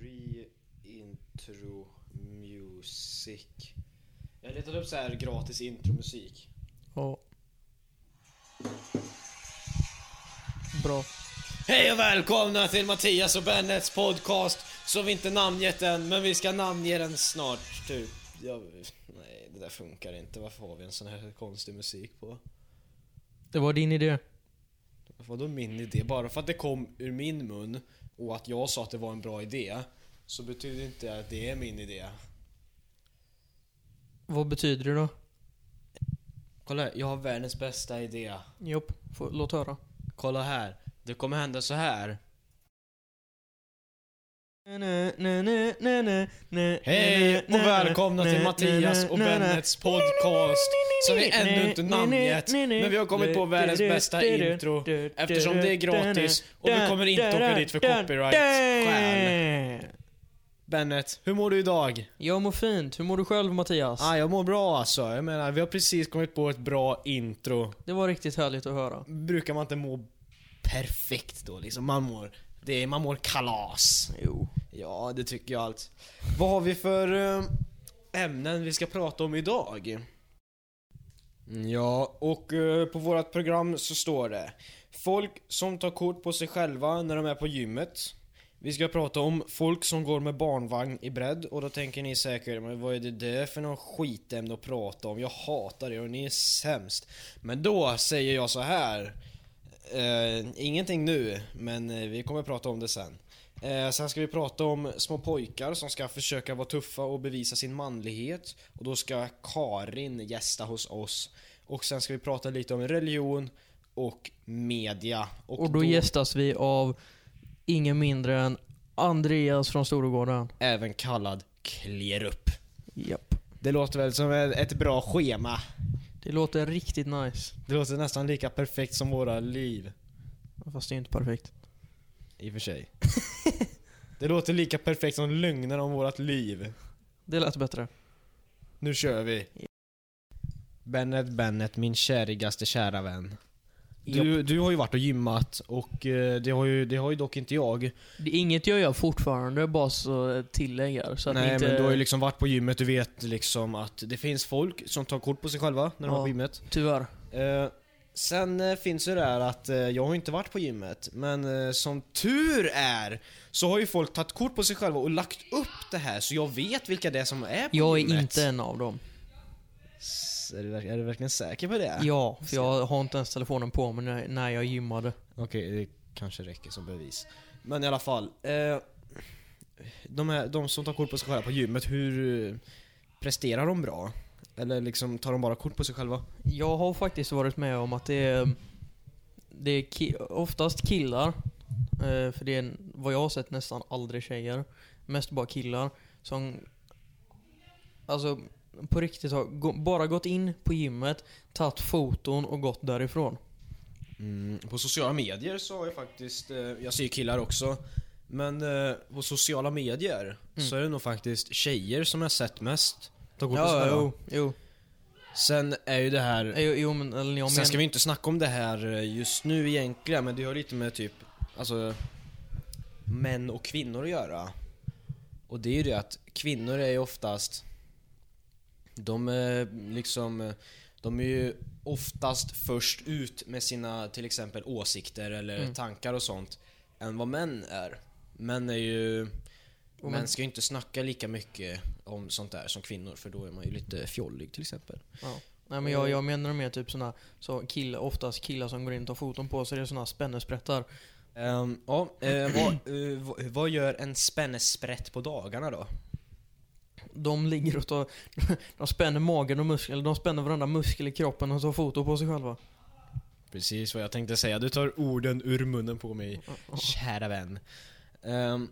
Free intro music. Jag letade upp så här gratis intromusik. Ja. Bra. Hej och välkomna till Mattias och Bennets podcast. Så vi inte namngett den, men vi ska namnge den snart. Typ. Jag, nej, det där funkar inte. Varför har vi en sån här konstig musik på? Det var din idé. Vadå min idé? Bara för att det kom ur min mun och att jag sa att det var en bra idé så betyder inte att det är min idé. Vad betyder det då? Kolla här, jag har världens bästa idé. Jopp, låt höra. Kolla här, det kommer hända så här. Hej och välkomna till Mattias och Bennets podcast som vi ännu inte namngett men vi har kommit på världens bästa intro eftersom det är gratis och vi kommer inte åka dit för copyright-skäl. Bennet, hur mår du idag? Jag mår fint. Hur mår du själv Mattias? Ah, jag mår bra alltså. Jag menar, vi har precis kommit på ett bra intro. Det var riktigt härligt att höra. Brukar man inte må perfekt då liksom? Man mår, det är, man mår kalas. Jo. Ja, det tycker jag allt. Vad har vi för eh, ämnen vi ska prata om idag? Ja, och eh, på vårt program så står det Folk som tar kort på sig själva när de är på gymmet. Vi ska prata om folk som går med barnvagn i bredd och då tänker ni säkert men vad är det där för någon skitämne att prata om? Jag hatar det och ni är sämst. Men då säger jag så här. Eh, ingenting nu, men eh, vi kommer prata om det sen. Eh, sen ska vi prata om små pojkar som ska försöka vara tuffa och bevisa sin manlighet. Och då ska Karin gästa hos oss. Och sen ska vi prata lite om religion och media. Och då gästas vi av ingen mindre än Andreas från Storgården. även kallad Klerup. Japp. Det låter väl som ett bra schema. Det låter riktigt nice. Det låter nästan lika perfekt som våra liv. Fast det är inte perfekt. I och för sig. Det låter lika perfekt som lögner om vårat liv. Det lät bättre. Nu kör vi. Bennet Bennet, min kärigaste kära vän. Du, du har ju varit och gymmat och eh, det har ju, det har ju dock inte jag. Det är inget jag gör fortfarande, bara så ett tillägg här. Så att ni Nej inte... men du har ju liksom varit på gymmet, du vet liksom att det finns folk som tar kort på sig själva när de Ja. är på gymmet. Tyvärr. Eh, sen eh, finns ju det här att eh, jag har inte varit på gymmet, men eh, som tur är så har ju folk tagit kort på sig själva och lagt upp det här så jag vet vilka det är som är på Jag är gymmet. inte en av dem. Är du, är du verkligen säker på det? Ja, för jag har inte ens telefonen på mig när, när jag gymmade. Okej, det kanske räcker som bevis. Men i alla fall. Eh, de, här, de som tar kort på sig själva på gymmet, hur eh, presterar de bra? Eller liksom tar de bara kort på sig själva? Jag har faktiskt varit med om att det är, det är ki- oftast killar, eh, för det är vad jag har sett nästan aldrig tjejer, mest bara killar, som alltså på riktigt har gå, bara gått in på gymmet, tagit foton och gått därifrån. Mm, på sociala medier så har jag faktiskt, eh, jag ser ju killar också, men eh, på sociala medier Mm. så är det nog faktiskt tjejer som jag sett mest på Ja, själva. jo, jo, Sen är ju det här jo, jo men eller jag Sen men, ska vi inte snacka om det här eh, just nu egentligen, men det har lite med typ, alltså män och kvinnor att göra. Och det är ju det att kvinnor är ju oftast, de är liksom, de är ju oftast först ut med sina till exempel åsikter eller Mm. tankar och sånt, än vad män är. Män är ju, Och män ska ju inte snacka lika mycket om sånt där som kvinnor, för då är man ju lite fjollig till exempel. Ja. Nej men jag, jag menar mer typ såna, så killar, oftast killar som går in och tar foton på sig, det är såna spännesprättar. Ehm, ja, eh, vad, vad, vad gör en spännesprätt på dagarna då? De ligger och tar, de spänner magen och muskler, de spänner varandra muskel i kroppen och tar foto på sig själva. Precis vad jag tänkte säga, du tar orden ur munnen på mig, kära vän. Ehm,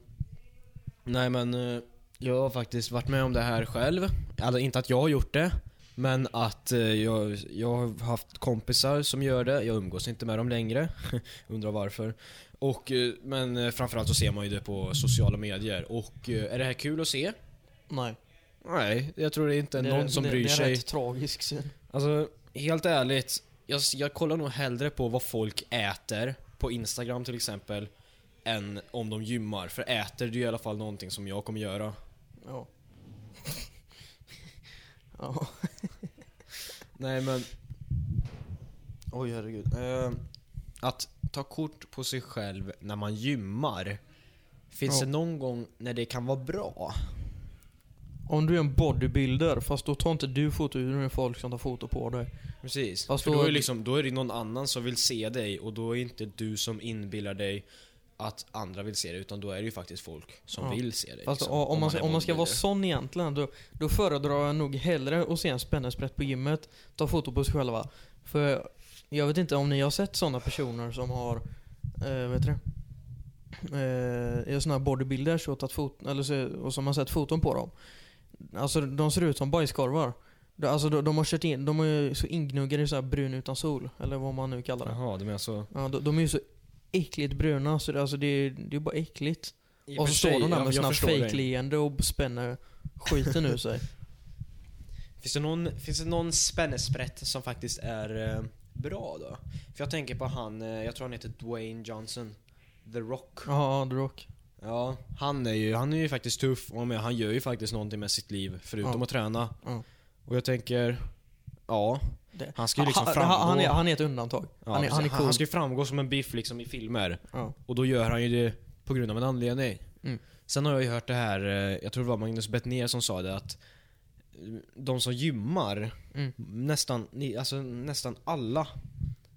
nej men, eh, jag har faktiskt varit med om det här själv. Alltså inte att jag har gjort det, men att eh, jag, jag har haft kompisar som gör det. Jag umgås inte med dem längre, undrar varför. Och, eh, men framförallt så ser man ju det på sociala medier. Och är det här kul att se? Nej. Nej, jag tror det är inte det, någon som det, bryr det är sig. rätt tragisk syn. Alltså, helt ärligt. Jag, jag kollar nog hellre på vad folk äter, på Instagram till exempel, än om de gymmar. För äter är i alla fall någonting som jag kommer göra. Ja. ja. Nej men... Oj herregud. Eh, att ta kort på sig själv när man gymmar. Finns Ja. det någon gång när det kan vara bra? Om du är en bodybuilder, fast då tar inte du foto, utan det är folk som tar foto på dig. Precis. Fast För då- då är, det liksom, då är det någon annan som vill se dig och då är inte du som inbillar dig att andra vill se dig utan då är det ju faktiskt folk som Ja. vill se dig. Fast liksom, om, man, om man ska vara sån egentligen, då, då föredrar jag nog hellre att se en spännesprätt på gymmet, ta foto på sig själva. För jag vet inte om ni har sett såna personer som har, eh, vet du det? Eh, såna här bodybuilders och, tagit fot- eller så, och som har sett foton på dem. Alltså de ser ut som bajskorvar. De, alltså de, de har kört in, de är ju så ingnuggade i så här brun utan sol, eller vad man nu kallar det. Jaha, du menar så? Ja, de, de är ju så äckligt bruna, så det, alltså det, är- det är bara äckligt. I Och så står de där med dig. fake-leende och spänner skiten ur sig. Finns det någon, finns det någon spännesprätt som faktiskt är eh, bra då? För jag tänker på han, eh, jag tror han heter Dwayne Johnson. The Rock. Ja, The Rock. Ja, han är ju, han är ju faktiskt tuff och han gör ju faktiskt någonting med sitt liv förutom Ja. att träna. Ja. Och jag tänker, ja. Det- Han ska ju liksom framgå. han, han, är, han är ett undantag. ja, han, är, han är cool. han ska ju framgå som en biff liksom i filmer. Och då gör han ju det på grund av en anledning. Mm. Sen har jag ju hört det här, eh, jag tror det var Magnus Bettner som sa det att eh, de som gymmar, Mm. nästan, alltså, nästan alla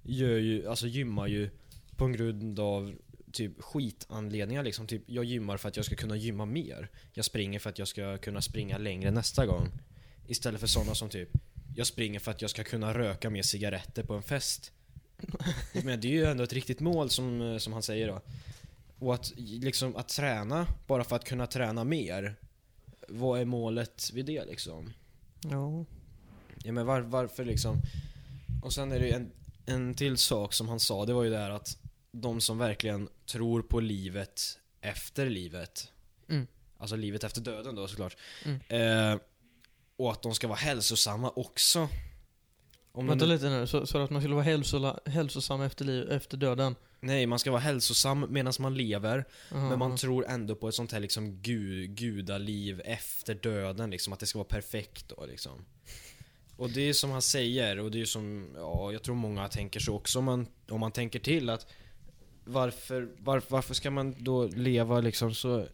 gör ju, alltså gymmar ju på grund av typ skitanledningar liksom. Typ jag gymmar för att jag ska kunna gymma mer. Jag springer för att jag ska kunna springa längre nästa gång. Istället för sådana som typ jag springer för att jag ska kunna röka mer cigaretter på en fest. Men det är ju ändå ett riktigt mål som, eh, som han säger då. Och att liksom att träna bara för att kunna träna mer. Vad är målet vid det liksom? ja. Ja men var, varför liksom? Och sen är det en, en till sak som han sa, det var ju det här att de som verkligen tror på livet efter livet, Mm. alltså livet efter döden då såklart, Mm. eh, och att de ska vara hälsosamma också. Om Vänta de, lite nu, så, så att man skulle vara hälsola, hälsosam efter, liv, efter döden. nej, man ska vara hälsosam medan man lever, Aha, men man tror ändå på ett sånt här liksom gu, gudaliv efter döden liksom, att det ska vara perfekt då liksom. Och det är som han säger, och det är som, ja, jag tror många tänker så också om man, om man tänker till att varför, var, varför ska man då leva liksom så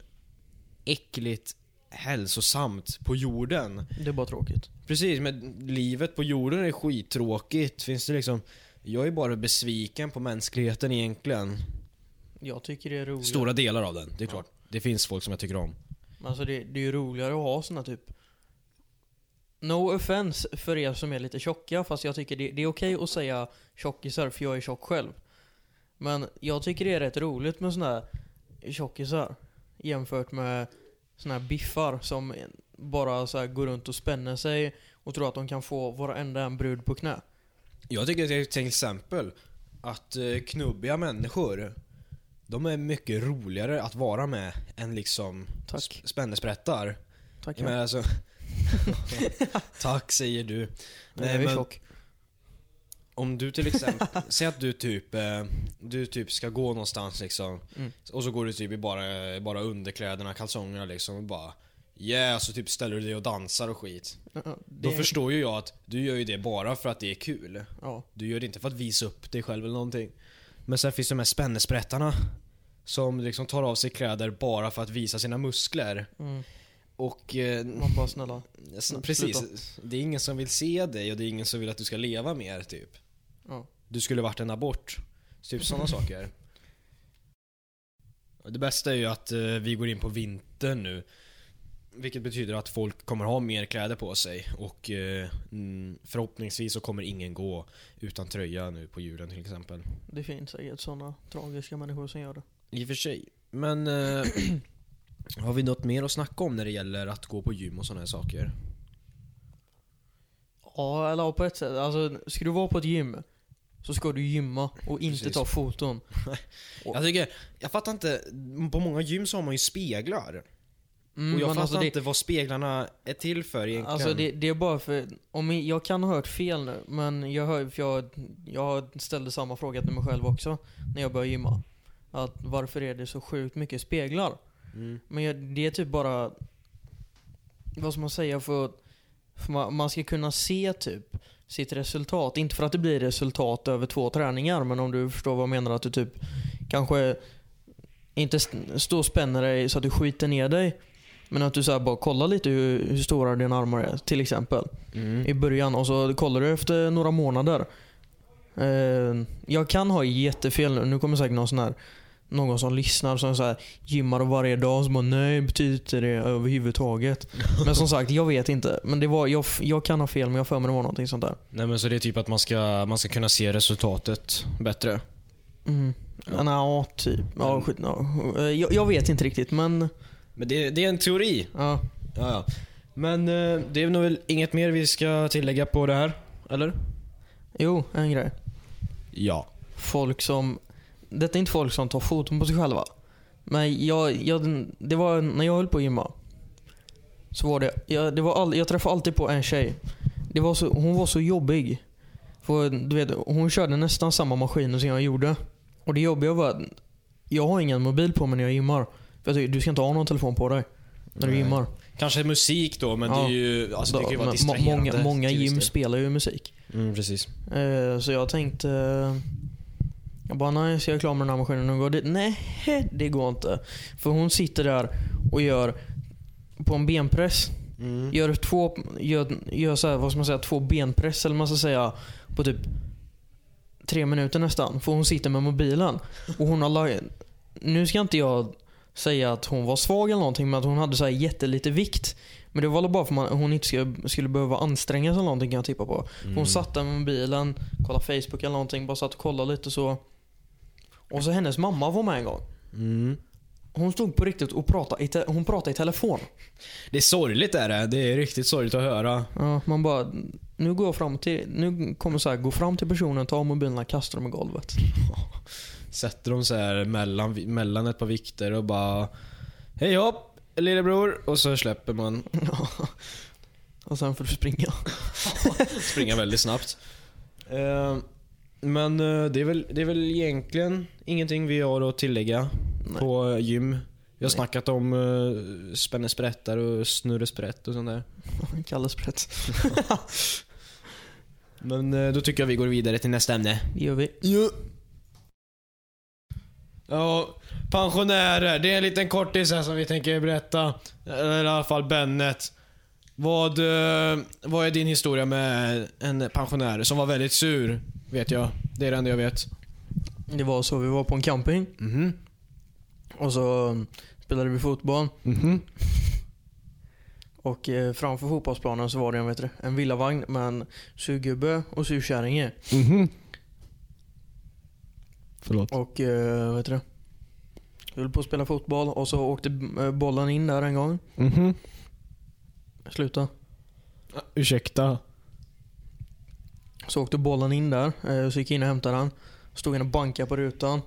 äckligt hälsosamt på jorden? Det är bara tråkigt. Precis, men livet på jorden är skittråkigt. Finns det liksom... Jag är bara besviken på mänskligheten egentligen. Jag tycker det är roligt. Stora delar av den, det är Ja. klart. Det finns folk som jag tycker om. Alltså det, det är ju roligare att ha såna typ No offense för er som är lite tjocka, fast jag tycker det, det är okej att säga tjockisar för jag är tjock själv. Men jag tycker det är rätt roligt med såna här tjockisar jämfört med såna här biffar som bara så går runt och spänner sig och tror att de kan få varenda en brud på knä. Jag tycker till- till exempel att eh, knubbiga människor, de är mycket roligare att vara med än liksom Tack. sp- spännesprättar. Tack. Men alltså... Tack säger du. Nej, Nej, men- tjock. Om du till exempel, säg att du typ, eh, du typ ska gå någonstans liksom Mm. Och så går du typ i bara, bara underkläderna, kalsongerna liksom och bara Yeah, så typ ställer du dig och dansar och skit. Ja, Då det- förstår ju jag att du gör ju det bara för att det är kul. Ja. Du gör det inte för att visa upp dig själv eller någonting. Men sen finns de här spännesprättarna Som liksom tar av sig kläder bara för att visa sina muskler. Mm. Och... Eh, Man bara snälla. s- sluta. precis, det är ingen som vill se dig och det är ingen som vill att du ska leva mer typ. Ja. Du skulle varit en abort. Typ sådana saker. Det bästa är ju att eh, vi går in på vintern nu. Vilket betyder att folk kommer ha mer kläder på sig och eh, mm, förhoppningsvis så kommer ingen gå utan tröja nu på julen till exempel. Det finns säkert såna tragiska människor som gör det. I och för sig. Men eh, har vi något mer att snacka om när det gäller att gå på gym och sådana här saker? Ja, eller på ett sätt. Alltså, ska du vara på ett gym så ska du gymma och inte Precis. ta foton. Jag tycker, jag fattar inte, på många gym så har man ju speglar. Mm, och jag fattar alltså, det, inte vad speglarna är till för egentligen. alltså det, det är bara för, om jag, jag kan ha hört fel nu, men jag hör, för jag, jag ställde samma fråga till mig själv också när jag började gymma. att varför är det så sjukt mycket speglar? Mm. Men jag, det är typ bara, vad ska man säga, för, för man, man ska kunna se typ sitt resultat. Inte för att det blir resultat över två träningar, men om du förstår vad jag menar. Att du typ kanske inte st- står och spänner dig så att du skiter ner dig. Men att du så bara kollar lite hur, hur stora dina armar är, till exempel. Mm. I början och så kollar du efter några månader. Eh, jag kan ha jättefel nu. Nu kommer säkert någon sån här någon som lyssnar som så här, gymmar varje dag som bara nej betyder inte det överhuvudtaget. Men som sagt, jag vet inte. Men det var, jag, jag kan ha fel men jag för mig det var någonting sånt där. Nej men så det är typ att man ska, man ska kunna se resultatet bättre. Mm. Ja. Ja, typ. Ja, Men- skit, ja. Eh, Jag, jag vet inte riktigt men Men det, det är en teori. ja. Ja, ja. Men eh, det är nog väl inget mer vi ska tillägga på det här? Eller? Jo, en grej. Ja. Folk som, detta är inte folk som tar foton på sig själva. Men jag, jag, det var när jag höll på att gymma. Så var det, jag, det var all, jag träffade alltid på en tjej. Det var så, hon var så jobbig. För du vet, hon körde nästan samma maskiner som jag gjorde. Och det jobbiga var att jag har ingen mobil på mig när jag gymmar. För jag tycker, du ska inte ha någon telefon på dig när du Nej. gymmar. Kanske musik då, men Ja. det är ju, alltså det kan ju vara distraherande. många många gym spelar ju musik. Mm, precis. Eh, så jag tänkte... Jag bara, nej, ska jag klara med den här maskinen och gå dit? Nej, det går inte. För hon sitter där och gör på en benpress. Mm. Gör två, gör, gör så här, vad ska man säga, två benpress eller man ska säga på typ tre minuter nästan. För hon sitter med mobilen. Och hon har Nu ska inte jag säga att hon var svag eller någonting men att hon hade så här jättelite vikt. Men det var väl bara för att hon inte skulle, skulle behöva anstränga sig eller någonting kan jag tippa på. Mm. Hon satt där med mobilen, kollade Facebook eller någonting, bara satt och kollade lite så. Och så hennes mamma var med en gång. Mm. Hon stod på riktigt och pratade i, hon pratade i telefon. Det är sorgligt är det. Det är riktigt sorgligt att höra. Ja, man bara, nu går jag fram till, nu kommer så här, gå fram till personen, ta mobilen och kasta dem i golvet. Sätter de så här mellan, mellan ett par vikter och bara Hej hopp, lillebror. Och så släpper man. och sen får du springa. Springa väldigt snabbt. Eh, men eh, det, är väl, det är väl egentligen ingenting vi har att tillägga Nej. på eh, gym. Vi har Nej. snackat om uh, spännesprättar och snurresprätt och sånt där. Kalle Sprätt. Men eh, då tycker jag vi går vidare till nästa ämne. Det gör vi. Ja. Ja, pensionärer. Det är en liten kortis här som vi tänker berätta. Eller i alla fall Bennet. Vad, eh, vad är din historia med en pensionär som var väldigt sur? Vet jag. Det är det enda jag vet. Det var så, vi var på en camping Mhm. och så um, spelade vi fotboll. Mhm. Och eh, framför fotbollsplanen så var det en, vet du, en villavagn med en surgubbe och surkärring i. Mhm. Förlåt. Och eh, vet du, vi höll på att spela fotboll och så åkte eh, bollen in där en gång. Mhm. Sluta. Ursäkta. Så åkte bollen in där, eh, så gick jag in och hämtade den. Stod in och bankade på rutan.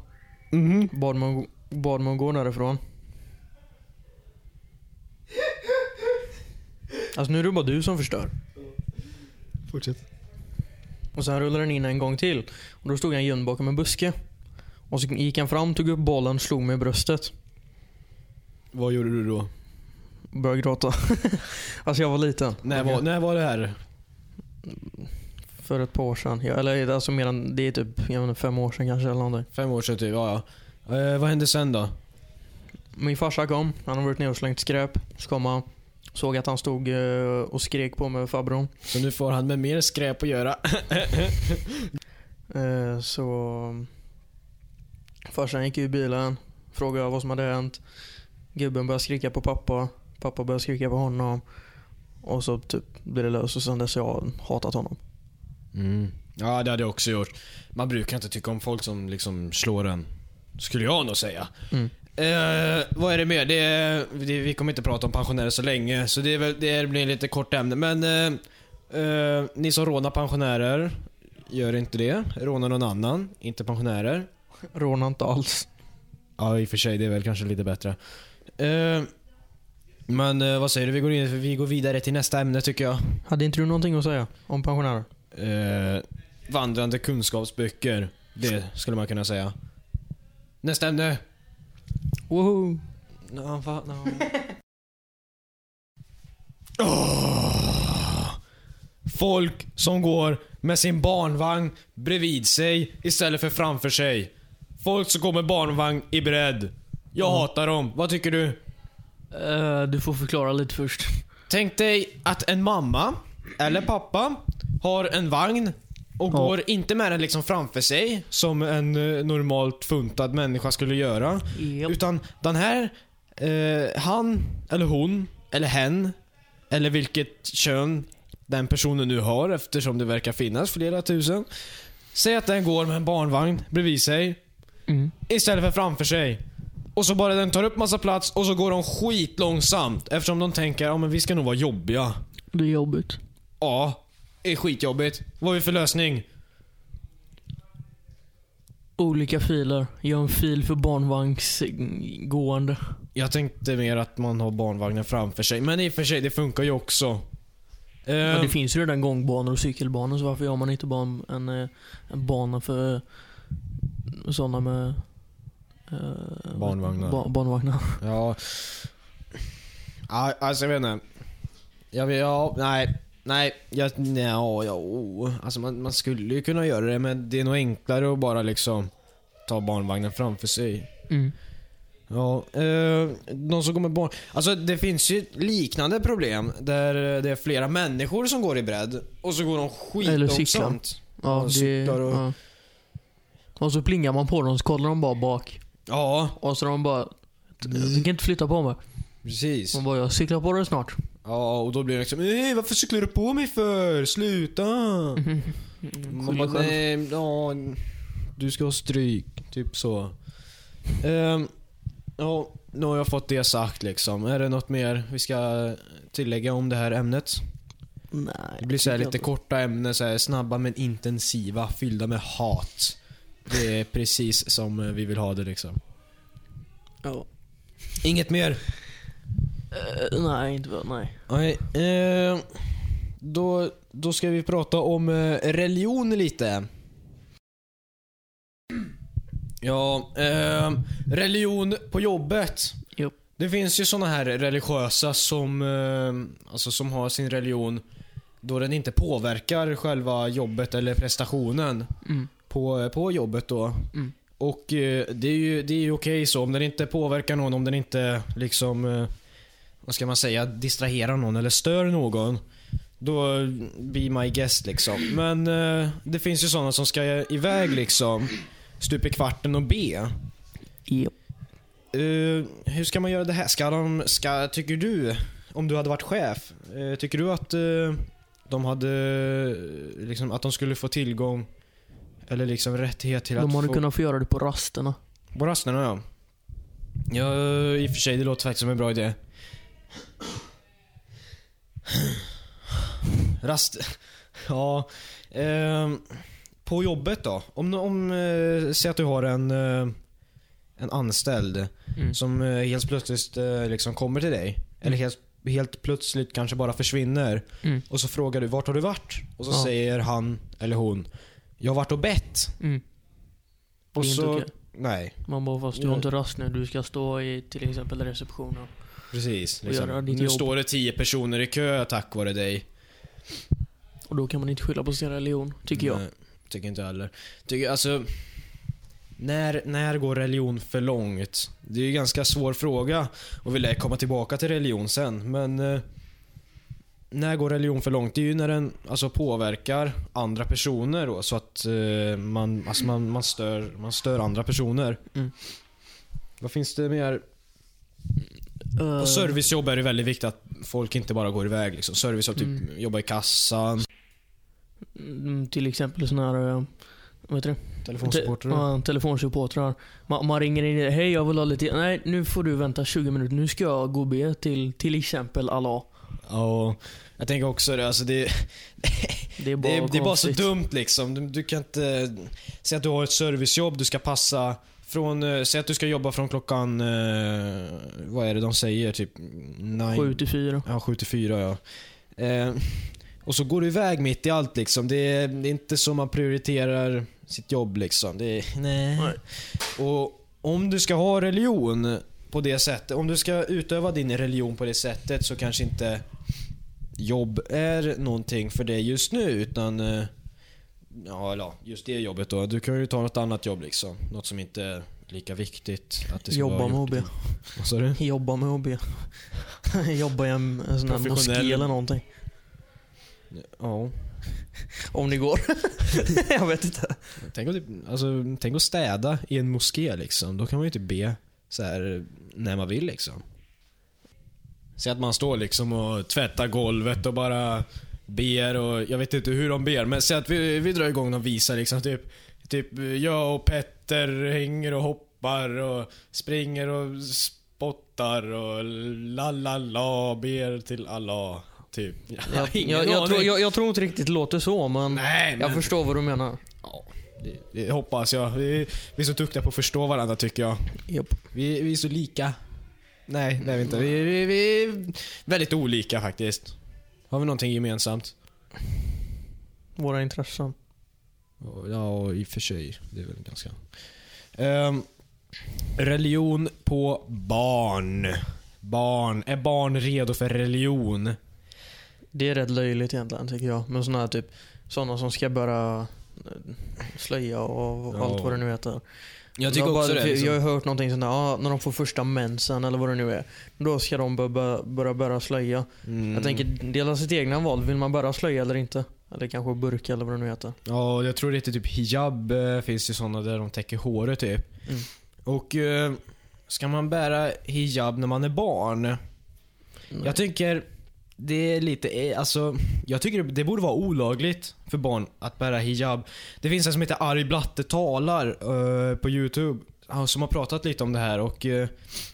Mhm. Bad mig, bad mig att gå därifrån. Alltså nu är det bara du som förstör. Fortsätt. Och sen rullade den in en gång till. Och då stod han gömd bakom en buske. Och så gick han fram, tog upp bollen, slog mig i bröstet. Vad gjorde du då? Började gråta. alltså jag var liten. När var, när var det här? För ett par år sedan. Ja, eller alltså mer än, det är typ jag inte, fem år sedan kanske eller någonting. Fem år sedan typ, ja ja. Eh, vad hände sen då? Min farsa kom, han har varit ner och slängt skräp. Så kom han, såg att han stod eh, och skrek på mig med farbrorn. Så nu får han med mer skräp att göra. Eh, så farsan gick ur bilen, frågade vad som hade hänt. Gubben började skrika på pappa. Pappa började skrika på honom. Och så typ blev det löst och sen dess har jag hatat honom. Mm. Ja, det hade jag också gjort. Man brukar inte tycka om folk som liksom slår en. Skulle jag nog säga. Mm. Eh, vad är det mer? Det det, vi kommer inte prata om pensionärer så länge, så det, är väl, det blir lite kort ämne. Men eh, eh, ni som rånar pensionärer, gör inte det. Råna någon annan, inte pensionärer. Råna inte alls. Ja, i och för sig, det är väl kanske lite bättre. Eh, men eh, vad säger du? Vi går, in, vi går vidare till nästa ämne tycker jag. Hade inte du någonting att säga om pensionärer? Eh, vandrande kunskapsböcker. Det skulle man kunna säga. Nästa ämne. Woho! No, va, no. Folk som går med sin barnvagn bredvid sig istället för framför sig. Folk som går med barnvagn i bredd. Jag Ja. hatar dem. Vad tycker du? Eh, du får förklara lite först. Tänk dig att en mamma eller pappa har en vagn och Ja. går inte med den liksom framför sig som en eh, normalt funtad människa skulle göra. Yep. Utan den här, eh, han eller hon eller hen eller vilket kön den personen nu har eftersom det verkar finnas flera tusen. Säg att den går med en barnvagn bredvid sig Mm. istället för framför sig. Och så bara den tar upp massa plats och så går de skitlångsamt eftersom de tänker ja men vi ska nog vara jobbiga. Det är jobbigt. Ja, är skitjobbigt. Vad har vi för lösning? Olika filer. Gör en fil för barnvagnsgående. Jag tänkte mer att man har barnvagnen framför sig, men i och för sig det funkar ju också. Men det finns ju redan gångbanor och cykelbanor så varför gör man inte bara en, en, eh, bana för sådana med eh, Barnvagnar. Ba, barnvagnar. Ja. ja. Alltså jag vet inte. Jag vet, ja, nej. Nej, jag, nej, ja, ja, oh. Alltså man, man skulle ju kunna göra det men det är nog enklare att bara liksom ta barnvagnen framför sig. Mm. Ja, eh, de som går med barn. Alltså det finns ju liknande problem där det är flera människor som går i bredd och så går de skitlångsamt. Ja, Och det, och- ja. Och så plingar man på dem så kollar de bara bak. Ja, Och så de bara Du kan inte flytta på mig. precis. Man bara jag cyklar på dig snart. Ja, och då blir det liksom Nej, varför cyklar du på mig för? Sluta! Man bara, nej, ja, du ska ha stryk. Typ så. Ehm, ja, nu har jag fått det sagt liksom. Är det något mer vi ska tillägga om det här ämnet? Nej. Det blir så här lite korta ämnen, så här, snabba men intensiva, fyllda med hat. Det är precis som eh, vi vill ha det liksom. Ja. Inget mer? Eh, nej, inte vad, nej. Nej, eh, då, då ska vi prata om eh, religion lite. Ja, eh, religion på jobbet. Jo. Det finns ju såna här religiösa som, eh, alltså som har sin religion då den inte påverkar själva jobbet eller prestationen Mm. på, på jobbet då. Mm. Och eh, det är ju, det är ju okej så om den inte påverkar någon, om den inte liksom, eh, vad ska man säga, distraherar någon eller stör någon. Då be my guest liksom. Men eh, det finns ju sådana som ska iväg liksom, stup i kvarten och be. Japp. Eh, hur ska man göra det här? Ska de, ska, tycker du, om du hade varit chef, eh, tycker du att eh, de hade, eh, liksom, att de skulle få tillgång eller liksom rättighet till De att hade få... kunnat få göra det på rasterna. På rasterna ja. Ja, i och för sig det låter faktiskt som en bra idé. Rast... Ja. ehm, på jobbet då? Om, om eh, säg att du har en, eh, en anställd Mm. som eh, helt plötsligt eh, liksom kommer till dig. Eller helt, helt plötsligt kanske bara försvinner. Mm. Och så frågar du vart har du varit? Och så Ja. säger han eller hon Jag har varit och bett. Mm. Och Det är inte så... okej. Nej, Man bara fast du har inte rast nu. Du ska stå i till exempel receptionen. Precis. Liksom. Nu jobb. står det tio personer i kö tack vare dig. Och då kan man inte skylla på sin religion, tycker jag. Nej, tycker inte heller. Tycker, alltså... När, när går religion för långt? Det är ju en ganska svår fråga. Och vi lär komma tillbaka till religion sen. Men... Eh, när går religion för långt? Det är ju när den alltså, påverkar andra personer då, så att eh, man, alltså, man, man, stör, man stör andra personer. Mm. Vad finns det mer? Eh, På servicejobb är det väldigt viktigt att folk inte bara går iväg. Liksom. Servicejobb, typ Mm. jobba i kassan, mm, Till exempel sån här... eh, Vad heter det? telefonsupportrar. Te- ja, telefonsupportrar. Man, man ringer in Hej jag vill ha lite... Nej nu får du vänta 20 minuter. Nu ska jag gå och be till till exempel Allah. Ja, jag tänker också det. Alltså det, Det är bara det, det är bara så dumt liksom. Du, du kan inte... Säg att du har ett servicejobb, du ska passa från... eh, Säg att du ska jobba från klockan... Eh, vad är det de säger? Typ... Nine, 7 till 4. Ja, 7 till 4 ja. Eh, och så går du iväg mitt i allt liksom. Det är, det är inte så man prioriterar sitt jobb liksom. Det är, nej. Nej. Och om du ska ha religion på det sättet, om du ska utöva din religion på det sättet så kanske inte jobb är någonting för dig just nu utan eh, Ja, eller just det jobbet då. Du kan ju ta något annat jobb liksom. Något som inte är lika viktigt. Att det ska Jobba vara med gjort. Vad sa du? Jobba med be. Jobba i en, en sån här moské eller någonting. Ja. Om det går. jag vet inte. Tänk att, typ, alltså, tänk att städa i en moské liksom. Då kan man ju typ be så här när man vill liksom. Säg att man står liksom och tvättar golvet och bara ber och jag vet inte hur de ber men säg att vi, vi drar igång någon visa liksom. Typ, typ jag och Petter hänger och hoppar och springer och spottar och la la la ber till Allah. Typ. Jag, Jag, jag, jag, tror, jag, tror inte riktigt det låter så men Nej, men... jag förstår vad du menar. Ja, det, det hoppas jag. Vi, vi är så duktiga på att förstå varandra tycker jag. Japp. Vi, vi är så lika. Nej, det är vi inte. Vi, vi, vi är väldigt olika faktiskt. Har vi någonting gemensamt? Våra intressen. Ja, i och för sig. Det är väl ganska... Ehm, religion på barn. Barn. Är barn redo för religion? Det är rätt löjligt egentligen tycker jag. Men här typ, sådana som ska börja eh, slöja och Ja. allt vad det nu heter. Jag tycker Jag också bara- det. Liksom. Jag har hört någonting sånt där, ah, när de får första mensen eller vad det nu är. Då ska de börja, börja börja slöja. Mm. Jag tänker, dela sitt egna val. Vill man börja slöja eller inte? Eller kanske burka eller vad det nu heter. Ja, jag tror det heter typ hijab. eh, Finns det sådana där de täcker håret typ. Mm. Och eh, ska man bära hijab när man är barn? Nej. Jag tycker det är lite, eh, alltså, jag tycker det borde vara olagligt för barn att bära hijab. Det finns en som heter Ari Blatte talar eh, på YouTube, han som har pratat lite om det här och eh,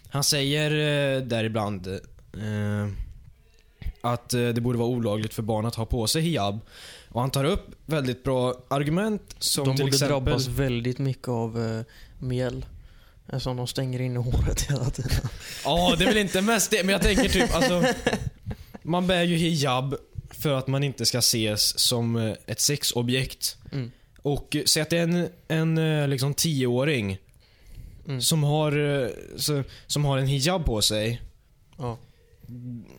han säger uh, där ibland att det borde vara olagligt för barn att ha på sig hijab. Och han tar upp väldigt bra argument som de till borde exempel... drabbas väldigt mycket av uh, mjäll. Som de stänger in i håret hela tiden. Ja, det är väl inte mest det, men jag tänker typ alltså Man bär ju hijab för att man inte ska ses som eh, ett sexobjekt. Mm. Och eh, säg att det är en, en eh, liksom tioåring Mm. som, har, som har en hijab på sig. Ja.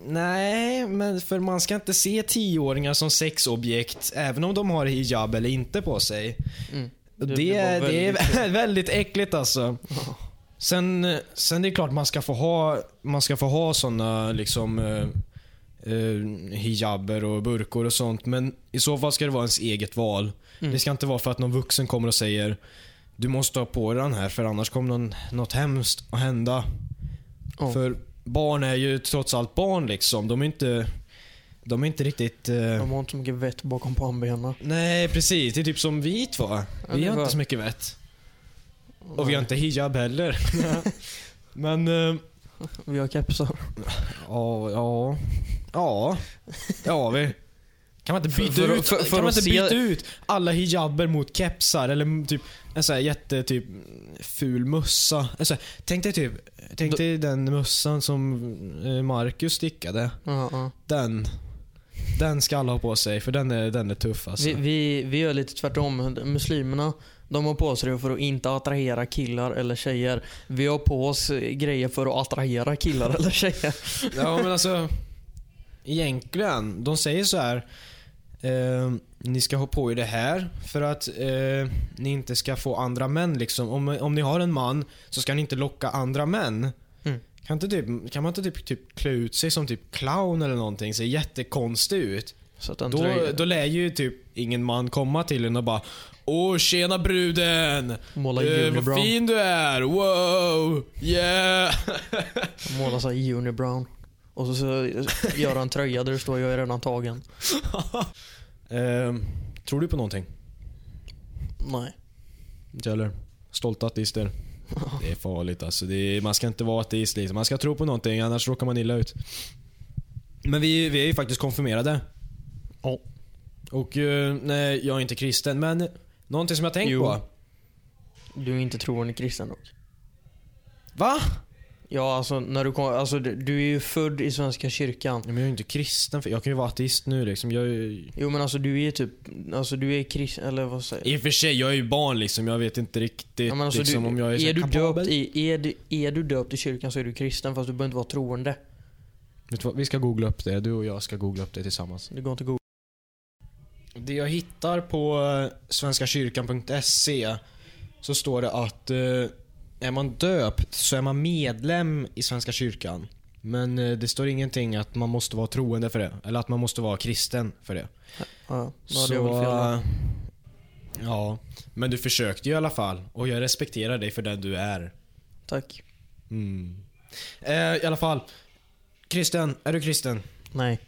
Nej, men för man ska inte se tioåringar som sexobjekt även om de har hijab eller inte på sig. Mm. Det, Det- det, det var är väldigt- väldigt äckligt alltså. Ja. Sen, sen det är klart man ska få ha, man ska få ha såna liksom eh, hijaber och burkor och sånt. Men i så fall ska det vara ens eget val. Mm. Det ska inte vara för att någon vuxen kommer och säger du måste ha på dig den här för annars kommer någon, något hemskt att hända. Ja. För barn är ju trots allt barn liksom. De är inte, de är inte riktigt... eh, De har inte så mycket vett bakom pannbenen. Nej precis, det är typ som vi två. Vi har var- inte så mycket vett. Och vi har inte hijab heller. Men... eh, Vi har kepsar. Ja, ja. Ja, det har vi. Kan man inte byta, för ut, för- för kan man inte se- byta ut alla hijaber mot kepsar eller typ en sån här jätte typ ful mössa? Alltså, tänk dig typ, tänk dig den mössan som eh, Marcus stickade. Ja, ja. Den. Den ska alla ha på sig för den är, den är tuff alltså. Vi, vi, vi gör lite tvärtom. Muslimerna de har på sig det för att inte attrahera killar eller tjejer. Vi har på oss grejer för att attrahera killar eller tjejer. Ja men alltså Egentligen, de säger så här. Eh, ni ska ha på er det här för att eh, ni inte ska få andra män liksom. Om, om ni har en man så ska ni inte locka andra män. Mm. Kan, inte typ, kan man inte typ, typ klä ut sig som typ clown eller någonting? Ser jättekonstig ut. Så att Då, då lär ju typ ingen man komma till en och bara Åh tjena bruden! måla Eh, vad fin du är! Wow! Yeah! Måla såhär unibrown. Och så, så göra en tröja där det står jag är redan tagen. Ehm, tror du på någonting? Nej. Inte heller. Stolta ateister. Det är farligt alltså. Det är, man ska inte vara ateist liksom. Man ska tro på någonting annars råkar man illa ut. Men vi, vi är ju faktiskt konfirmerade. Ja. Och eh, nej, jag är inte kristen men någonting som jag tänkt Jo. på. Du är inte troende kristen dock. Va? Ja, alltså när du kom, alltså du, är ju född i Svenska kyrkan. Men jag är ju inte kristen, för jag kan ju vara ateist nu liksom. Jag är. Jo men alltså du är typ, alltså du är kristen, eller vad säger I och för sig, jag är ju barn liksom. Jag vet inte riktigt Ja, men alltså, liksom, du, om jag är, är, du döpt i, är, du, är du döpt i kyrkan så är du kristen fast du behöver inte vara troende. Vet du vad? Vi ska googla upp det. Du och jag ska googla upp det tillsammans. Det går inte att googla. Det jag hittar på eh, svenskakyrkan.se så står det att eh, är man döpt så är man medlem i Svenska kyrkan. Men eh, det står ingenting att man måste vara troende för det. Eller att man måste vara kristen för det. Ja, Så, eh, ja. Men du försökte ju i alla fall. Och jag respekterar dig för den du är. Tack. Mm. Eh, I alla fall. Kristen, är du kristen? Nej.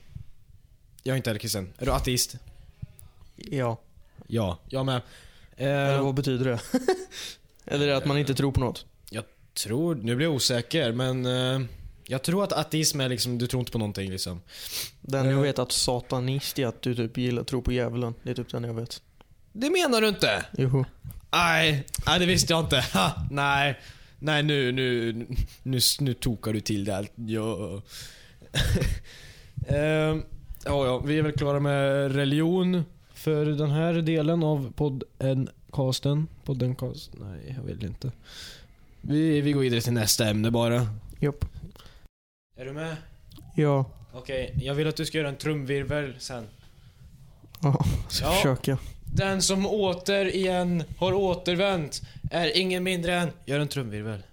Jag är inte heller kristen. Är du ateist? Ja. Ja, jag med. Eller Eh, vad betyder det? eller att man inte tror på något? tror, nu blir jag osäker, men eh, jag tror att ateism är liksom, du tror inte på någonting liksom. Den Eh. jag vet att satanist är att du typ gillar, tror på djävulen. Det är typ den jag vet. Det menar du inte? Joho. Nej, nej det visste jag inte. Ha, nej. Nej nu, nu, nu, nu tokar du till det allt. Ja. Ehm, ja, ja, vi är väl klara med religion för den här delen av poddencasten. Poddencast? Nej, jag vill inte. Vi, vi går vidare till nästa ämne bara. Japp. Är du med? Ja. Okej, jag vill att du ska göra en trumvirvel sen. Ja, ska Ja. försöka. Den som återigen har återvänt är ingen mindre än... Gör en trumvirvel.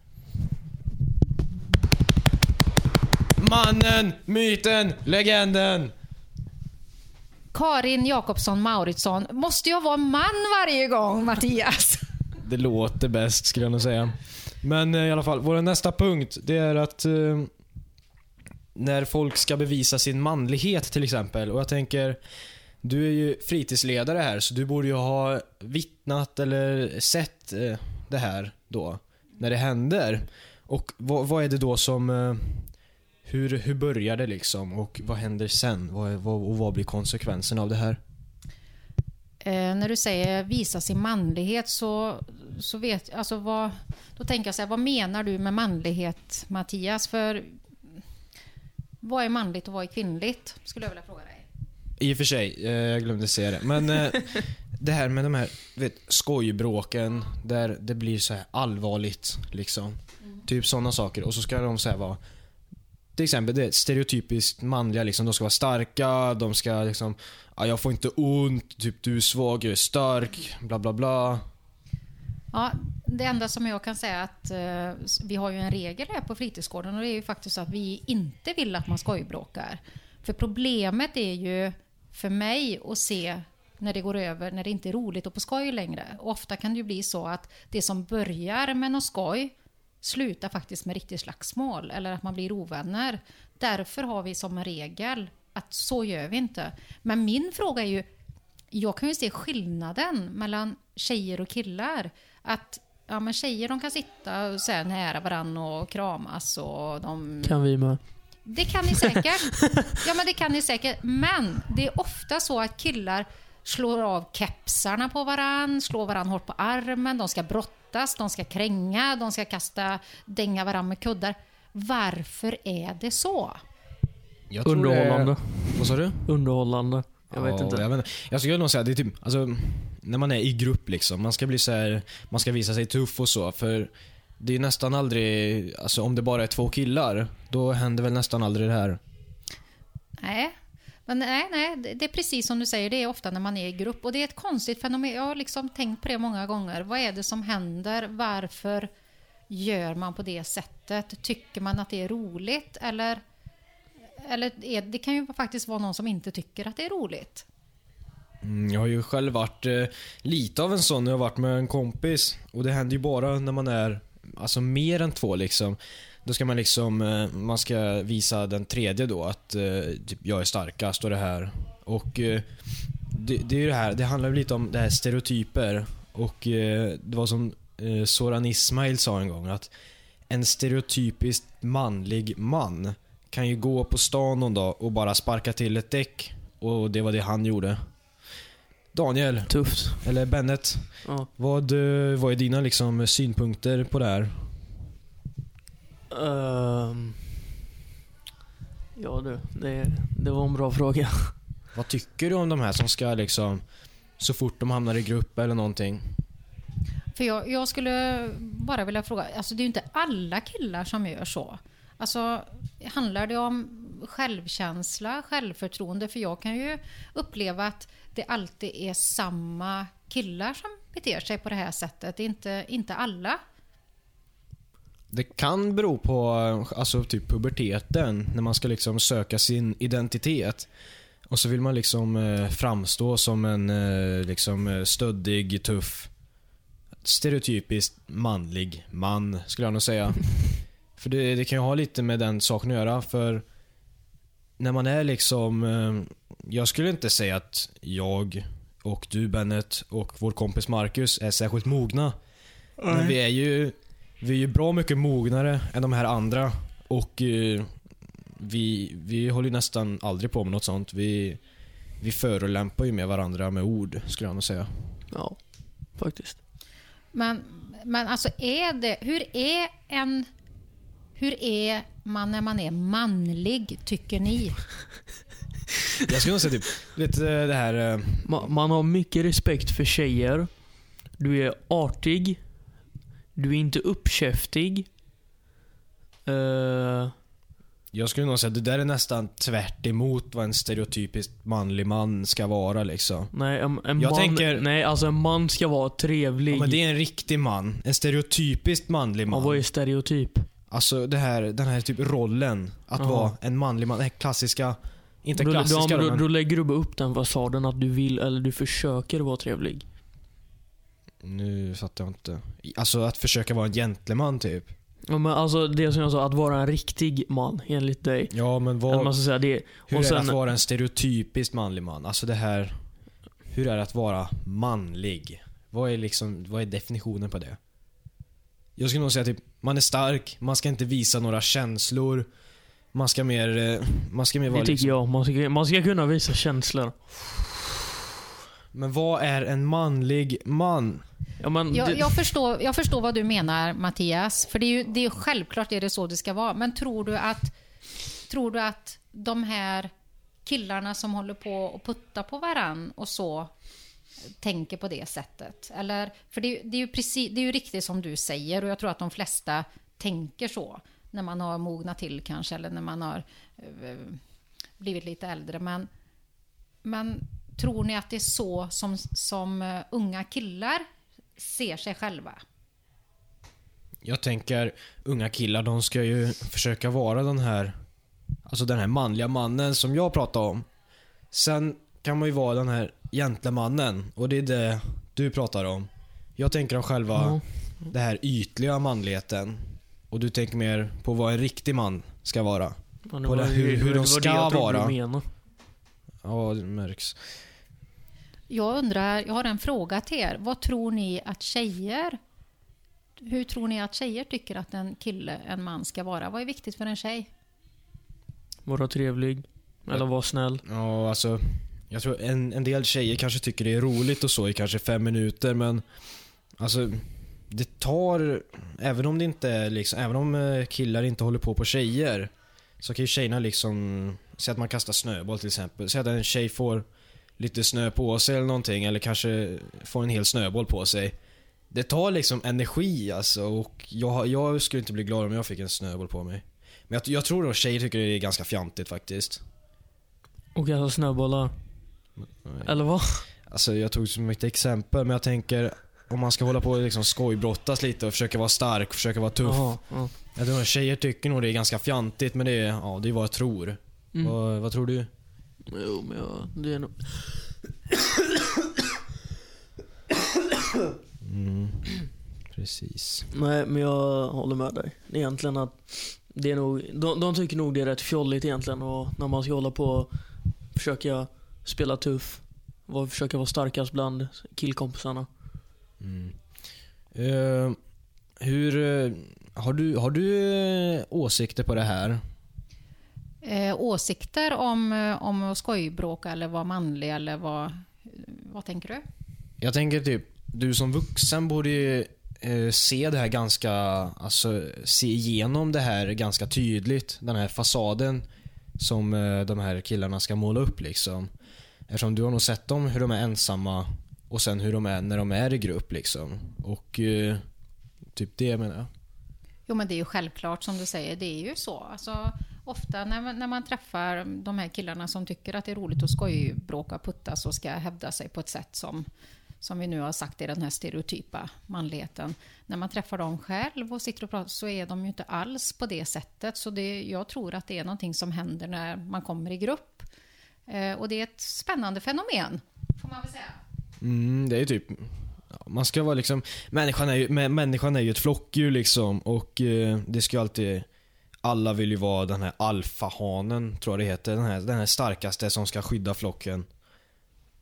Mannen, myten, legenden. Karin Jakobsson Mauritsson. Måste jag vara man varje gång, Mattias? Det låter bäst skulle jag nog säga. Men eh, i alla fall, vår nästa punkt det är att eh, när folk ska bevisa sin manlighet till exempel. Och jag tänker, du är ju fritidsledare här så du borde ju ha vittnat eller sett eh, det här då, när det händer. Och vad, vad är det då som... Eh, hur, hur börjar det liksom och vad händer sen? Vad, vad, och vad blir konsekvenserna av det här? Eh, när du säger visa sin manlighet så, så vet alltså vad, Då tänker jag så här, vad menar du med manlighet, Mattias? För vad är manligt och vad är kvinnligt? Skulle jag vilja fråga dig. I och för sig, eh, jag glömde säga det. Men eh, det här med de här vet, skojbråken där det blir så här allvarligt. liksom. Typ sådana saker. Och så ska de så här vara till exempel det stereotypiskt manliga liksom. De ska vara starka, de ska liksom Ah, jag får inte ont, typ du är svag, jag är stark, bla bla bla. Ja, det enda som jag kan säga är att eh, vi har ju en regel här på fritidsgården och det är ju faktiskt så att vi inte vill att man skojbråkar. För problemet är ju för mig att se när det går över, när det inte är roligt och på skoj längre. Och ofta kan det ju bli så att det som börjar med något skoj slutar faktiskt med riktigt slagsmål eller att man blir ovänner. Därför har vi som en regel att så gör vi inte. Men min fråga är ju, jag kan ju se skillnaden mellan tjejer och killar. Att ja, men tjejer de kan sitta så här nära varandra och kramas och de... Kan vi med. Det kan ni säkert. Ja, men det kan ni säkert. Men det är ofta så att killar slår av kepsarna på varann, slår varann hårt på armen, de ska brottas, de ska kränga, de ska kasta, dänga varann med kuddar. Varför är det så? Jag tror det är- Underhållande. Vad sa du? Underhållande. Jag vet Ja, inte. Jag, vet jag skulle nog säga det är typ, alltså, när man är i grupp liksom. Man ska bli så här, man ska visa sig tuff och så. För det är nästan aldrig, alltså om det bara är två killar, då händer väl nästan aldrig det här. Nej. Men nej, nej, det är precis som du säger, det är ofta när man är i grupp. Och det är ett konstigt fenomen. Jag har liksom tänkt på det många gånger. Vad är det som händer? Varför gör man på det sättet? Tycker man att det är roligt? Eller, eller är, det kan ju faktiskt vara någon som inte tycker att det är roligt. Mm, jag har ju själv varit eh, lite av en sån när jag har varit med en kompis. Och det händer ju bara när man är, alltså mer än två liksom. Då ska man liksom, eh, man ska visa den tredje då att eh, typ, jag är starkast och det här. Och eh, det, det är ju det här, det handlar ju lite om det här stereotyper. Och det var som Soran Ismail sa en gång att en stereotypiskt manlig man kan ju gå på stan någon dag och bara sparka till ett däck. Och det var det han gjorde. Daniel, Tufft. eller Bennet, Ja. vad, vad är dina liksom synpunkter på det här? Ehm, ja du, det, det var en bra fråga. Vad tycker du om de här som ska liksom, så fort de hamnar i grupp eller någonting? För jag, jag skulle bara vilja fråga, alltså det är ju inte alla killar som gör så. Alltså, handlar det om självkänsla, självförtroende? För jag kan ju uppleva att det alltid är samma killar som beter sig på det här sättet. Det är inte, inte alla. Det kan bero på alltså, typ puberteten, när man ska liksom söka sin identitet. Och så vill man liksom eh, framstå som en eh, liksom eh, stöddig, tuff, stereotypiskt manlig man, skulle jag nog säga. för det, det kan ju ha lite med den saken att göra, för när man är liksom... Eh, jag skulle inte säga att jag och du Bennet och vår kompis Marcus är särskilt mogna. Men vi är ju vi är ju bra mycket mognare än de här andra. Och eh, vi, vi håller ju nästan aldrig på med något sånt. Vi, vi förolämpar ju med varandra med ord, skulle jag nog säga. Ja, faktiskt. Men, men alltså är det, hur är en... Hur är man när man är manlig, tycker ni? Jag skulle nog säga typ, lite det här... eh, Ma- man har mycket respekt för tjejer. Du är artig. Du är inte uppkäftig. Eh, Jag skulle nog säga att det där är nästan tvärt emot vad en stereotypiskt manlig man ska vara liksom. nej, en, en Jag man, tänker- nej, alltså en man ska vara trevlig. Ja, men det är en riktig man. En stereotypiskt manlig Ja, man. vad är stereotyp? Alltså det här, den här typ rollen. Att Ja. vara en manlig man. Den här klassiska, inte Då, klassiska då, då, då, men... då lägger du bara upp den fasaden att du vill, eller du försöker vara trevlig. Nu fattar jag inte. Alltså att försöka vara en gentleman typ. Ja, men alltså det som jag sa, att vara en riktig man enligt dig. Ja men Eller man vad... ska säga det. Hur och är det sen- att vara en stereotypiskt manlig man? Alltså det här... Hur är det att vara manlig? Vad är liksom, vad är definitionen på det? Jag skulle nog säga typ, man är stark, man ska inte visa några känslor. Man ska mer, eh, man ska mer vara Det tycker liksom, jag. Man ska, man ska kunna visa känslor. Men vad är en manlig man? Ja, men det, Jag, jag, förstår, jag förstår vad du menar Mattias, för det är ju det är självklart är det så det ska vara. Men tror du att, tror du att de här killarna som håller på och puttar på varann och så tänker på det sättet? Eller, för det, är ju- det, är ju precis, det är ju riktigt som du säger och jag tror att de flesta tänker så när man har mognat till kanske eller när man har eh, blivit lite äldre. Men, men tror ni att det är så som, som eh, unga killar ser sig själva? Jag tänker, unga killar de ska ju försöka vara den här, alltså den här manliga mannen som jag pratar om. Sen kan man ju vara den här gentlemannen och det är det du pratar om. Jag tänker om själva Ja. det här ytliga manligheten. Och du tänker mer på vad en riktig man ska vara. Ja, på var det- hur- hur det de var det ska jag vara. Du menar. Ja, det märks. Jag undrar, jag har en fråga till er. Vad tror ni att tjejer... Hur tror ni att tjejer tycker att en kille, en man ska vara? Vad är viktigt för en tjej? Vara trevlig. Eller vara snäll. Ja, alltså. Jag tror en, en del tjejer kanske tycker det är roligt och så i kanske fem minuter men Alltså Det tar, även om det inte är liksom, även om eh, killar inte håller på på tjejer Så kan ju tjejerna liksom, säg att man kastar snöboll till exempel. Säg att en tjej får lite snö på sig eller någonting eller kanske får en hel snöboll på sig. Det tar liksom energi alltså och jag, jag skulle inte bli glad om jag fick en snöboll på mig. Men jag, jag tror att tjejer tycker det är ganska fjantigt faktiskt. Och kasta snöbollar. Eller vad? Alltså jag tog som ett exempel, men jag tänker om man ska hålla på och liksom skojbrottas lite och försöka vara stark, försöka vara tuff. Jaha, ja. Jag tror att tjejer tycker nog det är ganska fjantigt, men det är, ja, det är vad jag tror. Mm. Vad, vad tror du? Jo, men jag, det är nog... Mm. Precis. Nej, men jag håller med dig. Egentligen att det är nog, de, de tycker nog det är rätt fjolligt egentligen och när man ska hålla på och försöka spela tuff. Och försöka vara starkast bland killkompisarna. Mm. Eh, hur, eh, har du, har du eh, åsikter på det här? Eh, åsikter om, eh, om skojbråka eller vara manlig eller vad... Vad tänker du? Jag tänker typ, du som vuxen borde ju eh, se det här ganska, alltså se igenom det här ganska tydligt. Den här fasaden som eh, de här killarna ska måla upp liksom. Eftersom du har nog sett dem, hur de är ensamma och sen hur de är när de är i grupp liksom. Och eh, typ det menar jag. Jo men det är ju självklart som du säger, det är ju så. Alltså, ofta när man, när man träffar de här killarna som tycker att det är roligt att skojbråka och puttas och ska hävda sig på ett sätt som, som vi nu har sagt är den här stereotypa manligheten. När man träffar dem själv och sitter och pratar så är de ju inte alls på det sättet. Så det, jag tror att det är någonting som händer när man kommer i grupp. Eh, och det är ett spännande fenomen, får man väl säga. Mm, det är ju typ man ska vara liksom, människan är ju, människan är ju ett flockdjur liksom och eh, det ska ju alltid, alla vill ju vara den här alfahanen, tror jag det heter. Den här, den här starkaste som ska skydda flocken.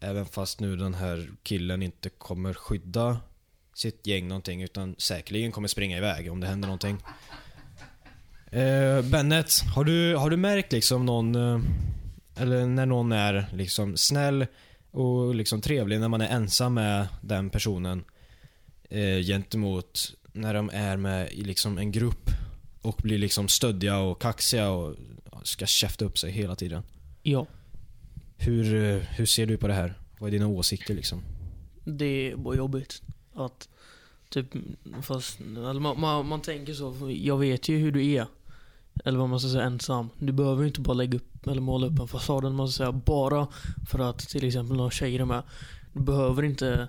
Även fast nu den här killen inte kommer skydda sitt gäng någonting utan säkerligen kommer springa iväg om det händer någonting. Eh, Bennet, har du, har du märkt liksom någon, eh, eller när någon är liksom snäll och liksom trevlig när man är ensam med den personen eh, gentemot när de är med i liksom en grupp och blir liksom stöddiga och kaxiga och ska käfta upp sig hela tiden. Ja. Hur, eh, hur ser du på det här? Vad är dina åsikter liksom? Det är bara jobbigt. Att typ, fast, eller man, man, man tänker så, jag vet ju hur du är. Eller vad man ska säga, ensam. Du behöver ju inte bara lägga upp eller måla upp en fasad, man ska säga, bara för att till exempel några tjejer är med. Du behöver inte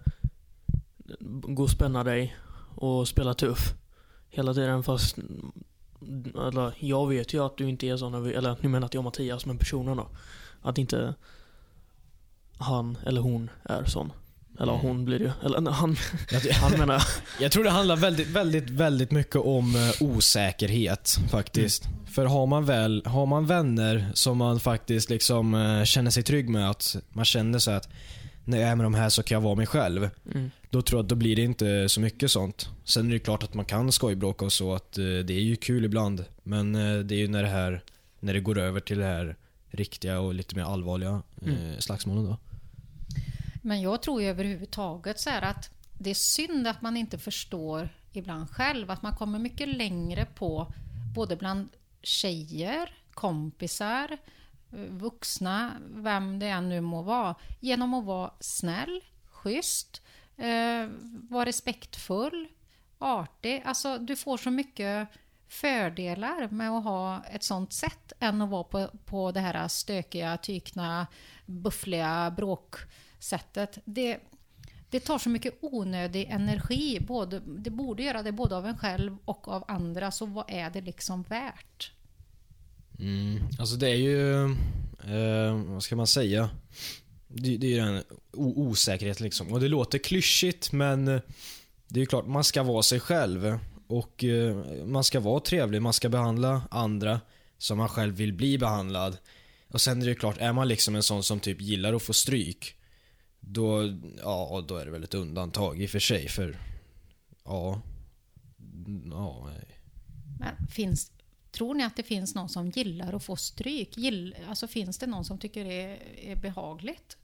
gå och spänna dig och spela tuff hela tiden fast eller, jag vet ju att du inte är sån, eller nu menar att jag och Mattias, men personen då. Att inte han eller hon är sån. Eller Mm. hon blir det ju. Eller nej, han, han menar jag. tror det handlar väldigt, väldigt, väldigt mycket om eh, osäkerhet faktiskt. För har man väl, har man vänner som man faktiskt liksom eh, känner sig trygg med att man känner så att när jag är med de här så kan jag vara mig själv. Mm. Då tror jag att då blir det inte så mycket sånt. Sen är det klart att man kan skojbråka och så, att eh, det är ju kul ibland. Men eh, det är ju när det här, när det går över till det här riktiga och lite mer allvarliga eh, Mm. slagsmålen då. Men jag tror ju överhuvudtaget så här att det är synd att man inte förstår ibland själv att man kommer mycket längre på både bland tjejer, kompisar, vuxna, vem det än nu må vara, genom att vara snäll, schysst, eh, vara respektfull, artig. Alltså du får så mycket fördelar med att ha ett sånt sätt än att vara på, på det här stökiga, tykna, buffliga bråksättet. Det, det tar så mycket onödig energi. Både, det borde göra det både av en själv och av andra. Så vad är det liksom värt? Mm. Alltså det är ju, eh, vad ska man säga? Det, det är ju den o- osäkerhet liksom. Och det låter klyschigt men eh, det är ju klart, man ska vara sig själv. Och eh, man ska vara trevlig, man ska behandla andra som man själv vill bli behandlad. Och sen är det ju klart, är man liksom en sån som typ gillar att få stryk. Då, ja, då är det väl ett undantag i och för sig för, ja. Ja, nej. Men finns, tror ni att det finns någon som gillar att få stryk? Gill, alltså finns det någon som tycker det är, är behagligt?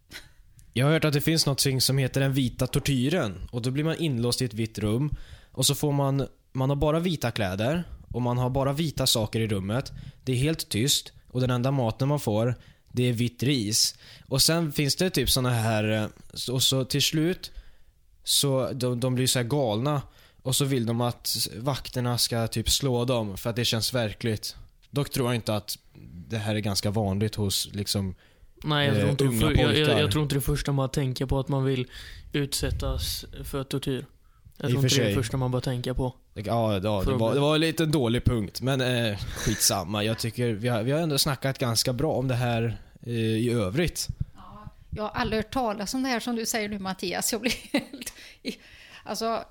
Jag har hört att det finns något som heter den vita tortyren. Och då blir man inlåst i ett vitt rum. Och så får man, man har bara vita kläder. Och man har bara vita saker i rummet. Det är helt tyst. Och den enda maten man får, det är vitt ris. Och sen finns det typ såna här, eh, och så till slut, så de, de blir så här galna. Och så vill de att vakterna ska typ slå dem för att det känns verkligt. Dock tror jag inte att det här är ganska vanligt hos liksom Nej, jag Eh, tror, inte det, unga för, jag, jag, jag tror inte det första man tänker på att man vill utsättas för tortyr. Jag I tror inte det är det första man bör tänka på. Ja, ja det, var, det var en liten dålig punkt, men eh, skitsamma. Jag tycker vi har, vi har ändå snackat ganska bra om det här eh, i övrigt. Jag har aldrig hört talas om det här som du säger nu Mattias. Jag blir helt... Alltså...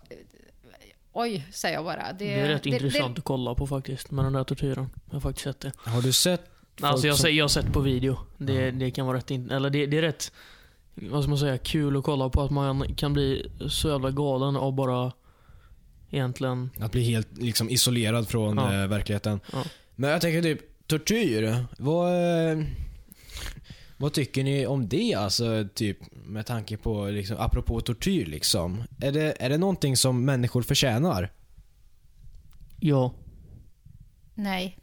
eh, Oj, säger jag bara. Det, Det är rätt det- intressant att kolla på faktiskt, med den där tortyren. Jag har faktiskt sett det. Har du sett? Alltså jag, som- har- jag har sett på video. Det, det kan vara rätt, in, eller det, det är rätt, vad ska man säga, kul att kolla på att man kan bli så jävla galen av bara egentligen, Att bli helt liksom isolerad från Ja. eh, verkligheten. Ja. Men jag tänker typ, tortyr. Vad... Vad tycker ni om det alltså, typ med tanke på, liksom, apropå tortyr liksom? Är det, är det någonting som människor förtjänar? Ja. Nej.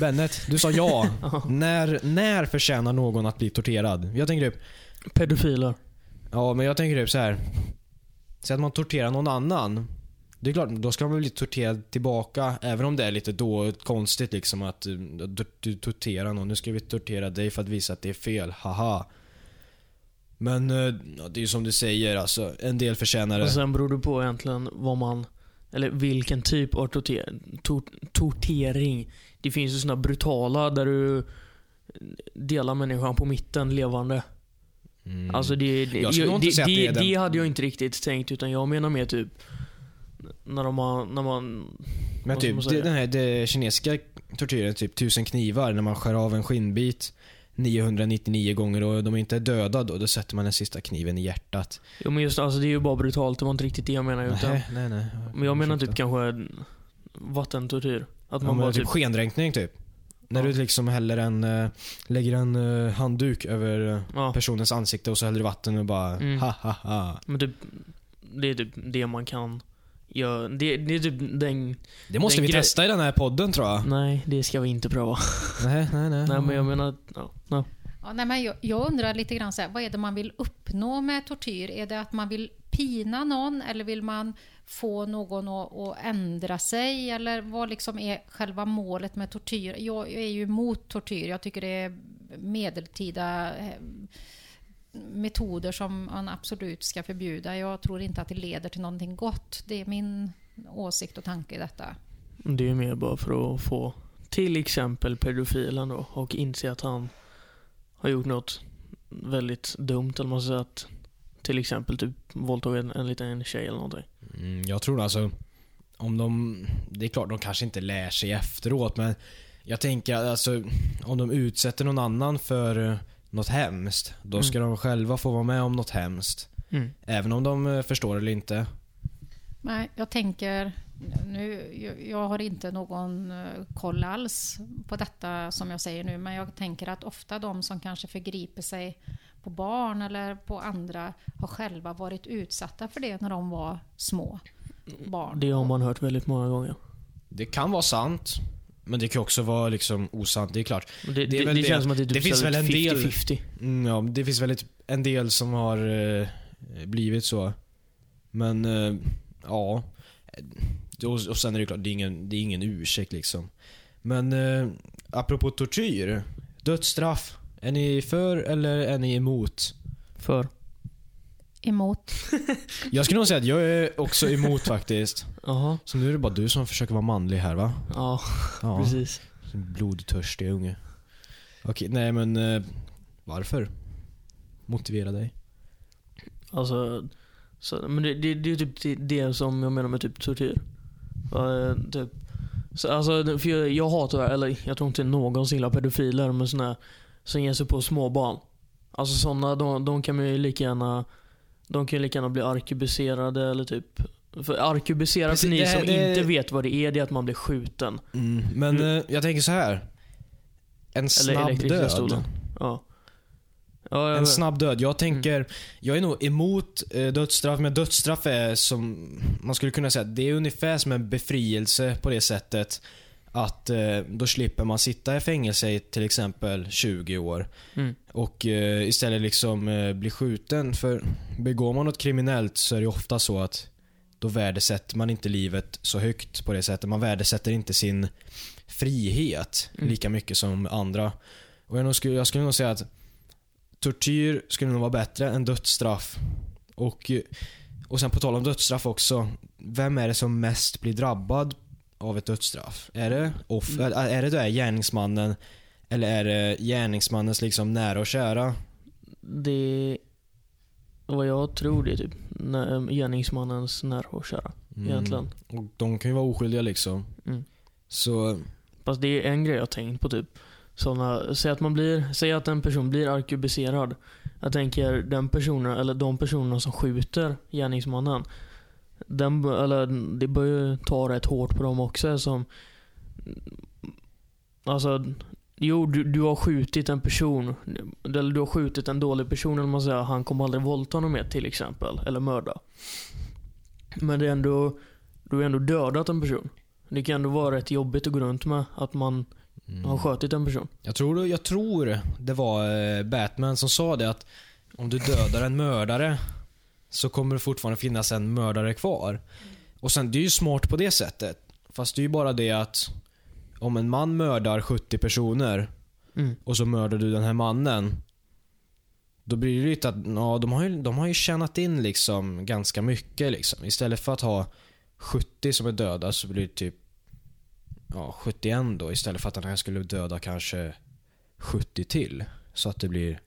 Bennet, du sa ja. när, när förtjänar någon att bli torterad? Jag tänker typ, Pedofiler. ja men jag tänker typ så här. Säg att man torterar någon annan. Det är klart, då ska man väl bli torterad tillbaka. Även om det är lite då konstigt liksom att eh, du, du torterar någon. Nu ska vi tortera dig för att visa att det är fel. Haha. Men eh, ja, det är ju som du säger alltså. En del förtjänar det. Och sen beror det på egentligen vad man, eller vilken typ av torter, tor, tortering. Det finns ju såna brutala där du delar människan på mitten levande. Mm. Alltså det, det, Jag det, att det, det hade jag inte riktigt tänkt utan jag menar mer typ när, de har, när man... Men typ, det, den här det kinesiska tortyren, typ tusen knivar, när man skär av en skinnbit 999 gånger och de inte är döda då, då sätter man den sista kniven i hjärtat. Jo men just alltså det är ju bara brutalt, det var inte riktigt det jag menar. Utan, Nej, nej, nej. men jag menar typ kanske vattentortyr. Att Ja, man men bara typ typ... skendränkning typ. När Ja. du liksom häller en, eh, lägger en eh, handduk över eh, Ja, personens ansikte och så häller du vatten och bara Mm. ha ha ha. men typ, det är typ det man kan göra. Det, det är typ den... Det måste Den vi testa i den här podden tror jag. Nej, det ska vi inte pröva. nej, nej, nej. Nej men jag menar, ja, ja. Ja, nej, men jag, jag undrar lite grann så här, vad är det man vill uppnå med tortyr? Är det att man vill pina någon eller vill man få någon att, att ändra sig? Eller vad liksom är själva målet med tortyr? Jag är ju emot tortyr. Jag tycker det är medeltida eh, metoder som man absolut ska förbjuda. Jag tror inte att det leder till någonting gott. Det är min åsikt och tanke i detta. Det är ju mer bara för att få till exempel pedofilen då och inse att han har gjort något väldigt dumt. Eller man säga att till exempel typ våldtagit en, en liten tjej eller någonting. Mm, jag tror alltså, om de, det är klart de kanske inte lär sig efteråt men jag tänker alltså, om de utsätter någon annan för något hemskt, då ska de själva få vara med om något hemskt. Mm. Även om de eh, förstår eller inte. Nej, jag tänker... Nu, jag- jag har inte någon eh, koll alls på detta som jag säger nu, men jag tänker att ofta de som kanske förgriper sig på barn eller på andra har själva varit utsatta för det när de var små barn. Det har man hört väldigt många gånger. Det kan vara sant, men det kan också vara liksom osant, det är klart. Det, Det är det, väl det, känns som att det, typ det finns väl en del- 50-50. Mm, ja, det finns väl ett, en del som har eh, blivit så. Men, eh, ja. Och, och sen är det klart, det är ingen, det är ingen ursäkt liksom. Men eh, apropå tortyr. Dödsstraff. Är ni för eller är ni emot? För. Emot. Jag skulle nog säga att jag är också emot faktiskt. Jaha. Så nu är det bara du som försöker vara manlig här va? Ja, Ja. precis. Blodtörstig unge. Okej, nej men eh, varför? Motivera dig. Alltså, så, men det, det, det är typ det, det som jag menar med typ tortyr. Uh, typ. Så, alltså, för jag, jag hatar, eller jag tror inte någonsin gillar pedofiler, men såna som ger sig på småbarn. Alltså sådana, de, de kan man ju lika gärna, de kan ju lika gärna bli arkebuserade eller typ för arkebuserad för ni som det- inte vet vad det är, det är att man blir skjuten. Mm, men eh, jag tänker så här. En snabb död. stolen. Ja. ja En snabb död. Jag tänker, Mm. jag är nog emot eh, dödsstraff, men dödsstraff är som, man skulle kunna säga, det är ungefär som en befrielse på det sättet att eh, då slipper man sitta i fängelse i till exempel 20 år mm, och eh, istället liksom eh, bli skjuten. För begår man något kriminellt så är det ofta så att då värdesätter man inte livet så högt på det sättet. Man värdesätter inte sin frihet Mm. lika mycket som andra. Och jag, skulle, jag skulle nog säga att tortyr skulle nog vara bättre än dödsstraff. Och, och sen på tal om dödsstraff också. Vem är det som mest blir drabbad av ett dödsstraff? Är det, off, Mm. är, det då gärningsmannen eller är det gärningsmannens liksom nära och kära? det, vad jag tror det är typ när, gärningsmannens nära och kära. Egentligen. Och de kan ju vara oskyldiga liksom. Mm. Så, Fast det är en grej jag har tänkt på typ. Såna, säg, att man blir, säg att en person blir arkebuserad. Jag tänker den personen, eller de personerna som skjuter gärningsmannen. Den, eller, det bör ju ta rätt hårt på dem också som Alltså, Jo, du, du har skjutit en person. Eller du har skjutit en dålig person, eller man säger. Han kommer aldrig våldta någon mer till exempel. Eller mörda. Men det är ändå, du har ändå dödat en person. Det kan ändå vara rätt jobbigt att gå runt med. Att man har skjutit en person. Jag tror, jag tror det var eh, Batman som sa det att om du dödar en mördare så kommer det fortfarande finnas en mördare kvar. Och sen, det är ju smart på det sättet. Fast det är ju bara det att om en man mördar 70 personer Mm. och så mördar du den här mannen. Då blir det lite att, ja, de har ju, de har ju tjänat in liksom ganska mycket liksom. Istället för att ha 70 som är döda så blir det typ ja, 71 då istället för att den här skulle döda kanske 70 till. Så att det blir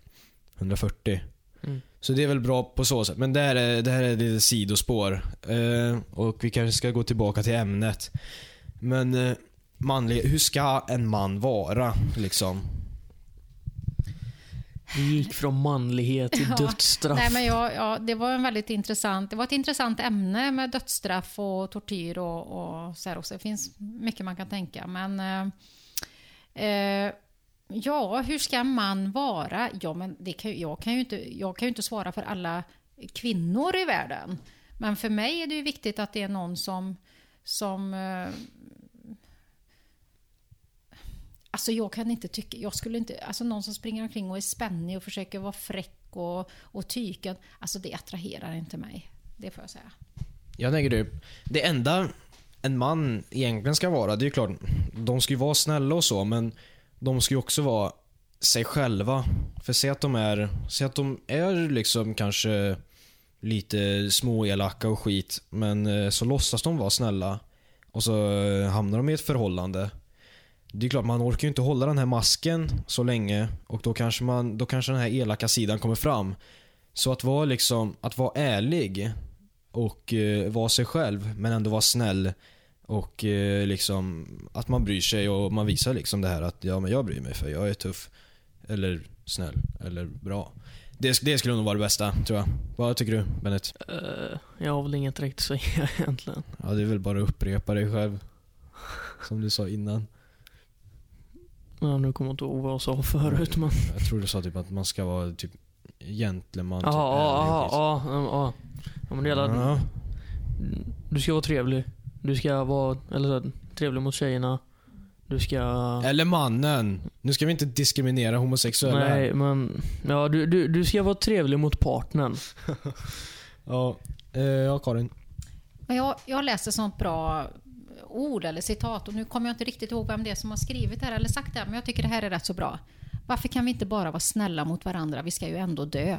140. Mm. Så det är väl bra på så sätt. Men det här är, det här är lite sidospår. Eh, och vi kanske ska gå tillbaka till ämnet. Men eh, manlig, hur ska en man vara liksom? Det gick från manlighet till Ja. dödsstraff. Nej, men jag, ja, det var en väldigt intressant, det var ett intressant ämne med dödsstraff och tortyr och, och så här också. Det finns mycket man kan tänka. Men eh, eh, ja, hur ska man vara? Ja, men det kan, jag, kan ju inte, jag kan ju inte svara för alla kvinnor i världen. Men för mig är det ju viktigt att det är någon som, som eh, Alltså jag kan inte tycka, jag skulle inte, alltså någon som springer omkring och är spännig och försöker vara fräck och, och tyken, alltså det attraherar inte mig. Det får jag säga. Jag tänker det, det enda en man egentligen ska vara, det är ju klart, de ska ju vara snälla och så, men de ska ju också vara sig själva. För säg att de är, se att de är liksom kanske lite småelaka och skit, men eh, så låtsas de vara snälla. Och så eh, hamnar de i ett förhållande. Det är klart, man orkar ju inte hålla den här masken så länge och då kanske, man, då kanske den här elaka sidan kommer fram. Så att vara liksom, att vara ärlig och eh, vara sig själv men ändå vara snäll och eh, liksom att man bryr sig och man visar liksom det här att ja men jag bryr mig för jag är tuff eller snäll eller bra. Det, det skulle nog vara det bästa tror jag. Vad tycker du Bennet? Eh, jag har väl inget direkt att säga egentligen. Ja det är väl bara att upprepa dig själv. Som du sa innan. Ja, nu kommer jag inte ihåg vad jag sa förut men... Jag tror du sa typ att man ska vara typ gentleman. Ja, typ ja, ärlig och ja, ja, ja. Ja, men det gäller Ja. Du ska vara trevlig. Du ska vara, eller så, trevlig mot tjejerna. Du ska... Eller mannen. Nu ska vi inte diskriminera homosexuella. Nej, men... Ja, du, du, du ska vara trevlig mot partnern. Ja, eh, ja Karin. Men jag, jag läste sånt bra ord eller citat och nu kommer jag inte riktigt ihåg vem det är som har skrivit det här eller sagt det här, men jag tycker det här är rätt så bra. Varför kan vi inte bara vara snälla mot varandra? Vi ska ju ändå dö.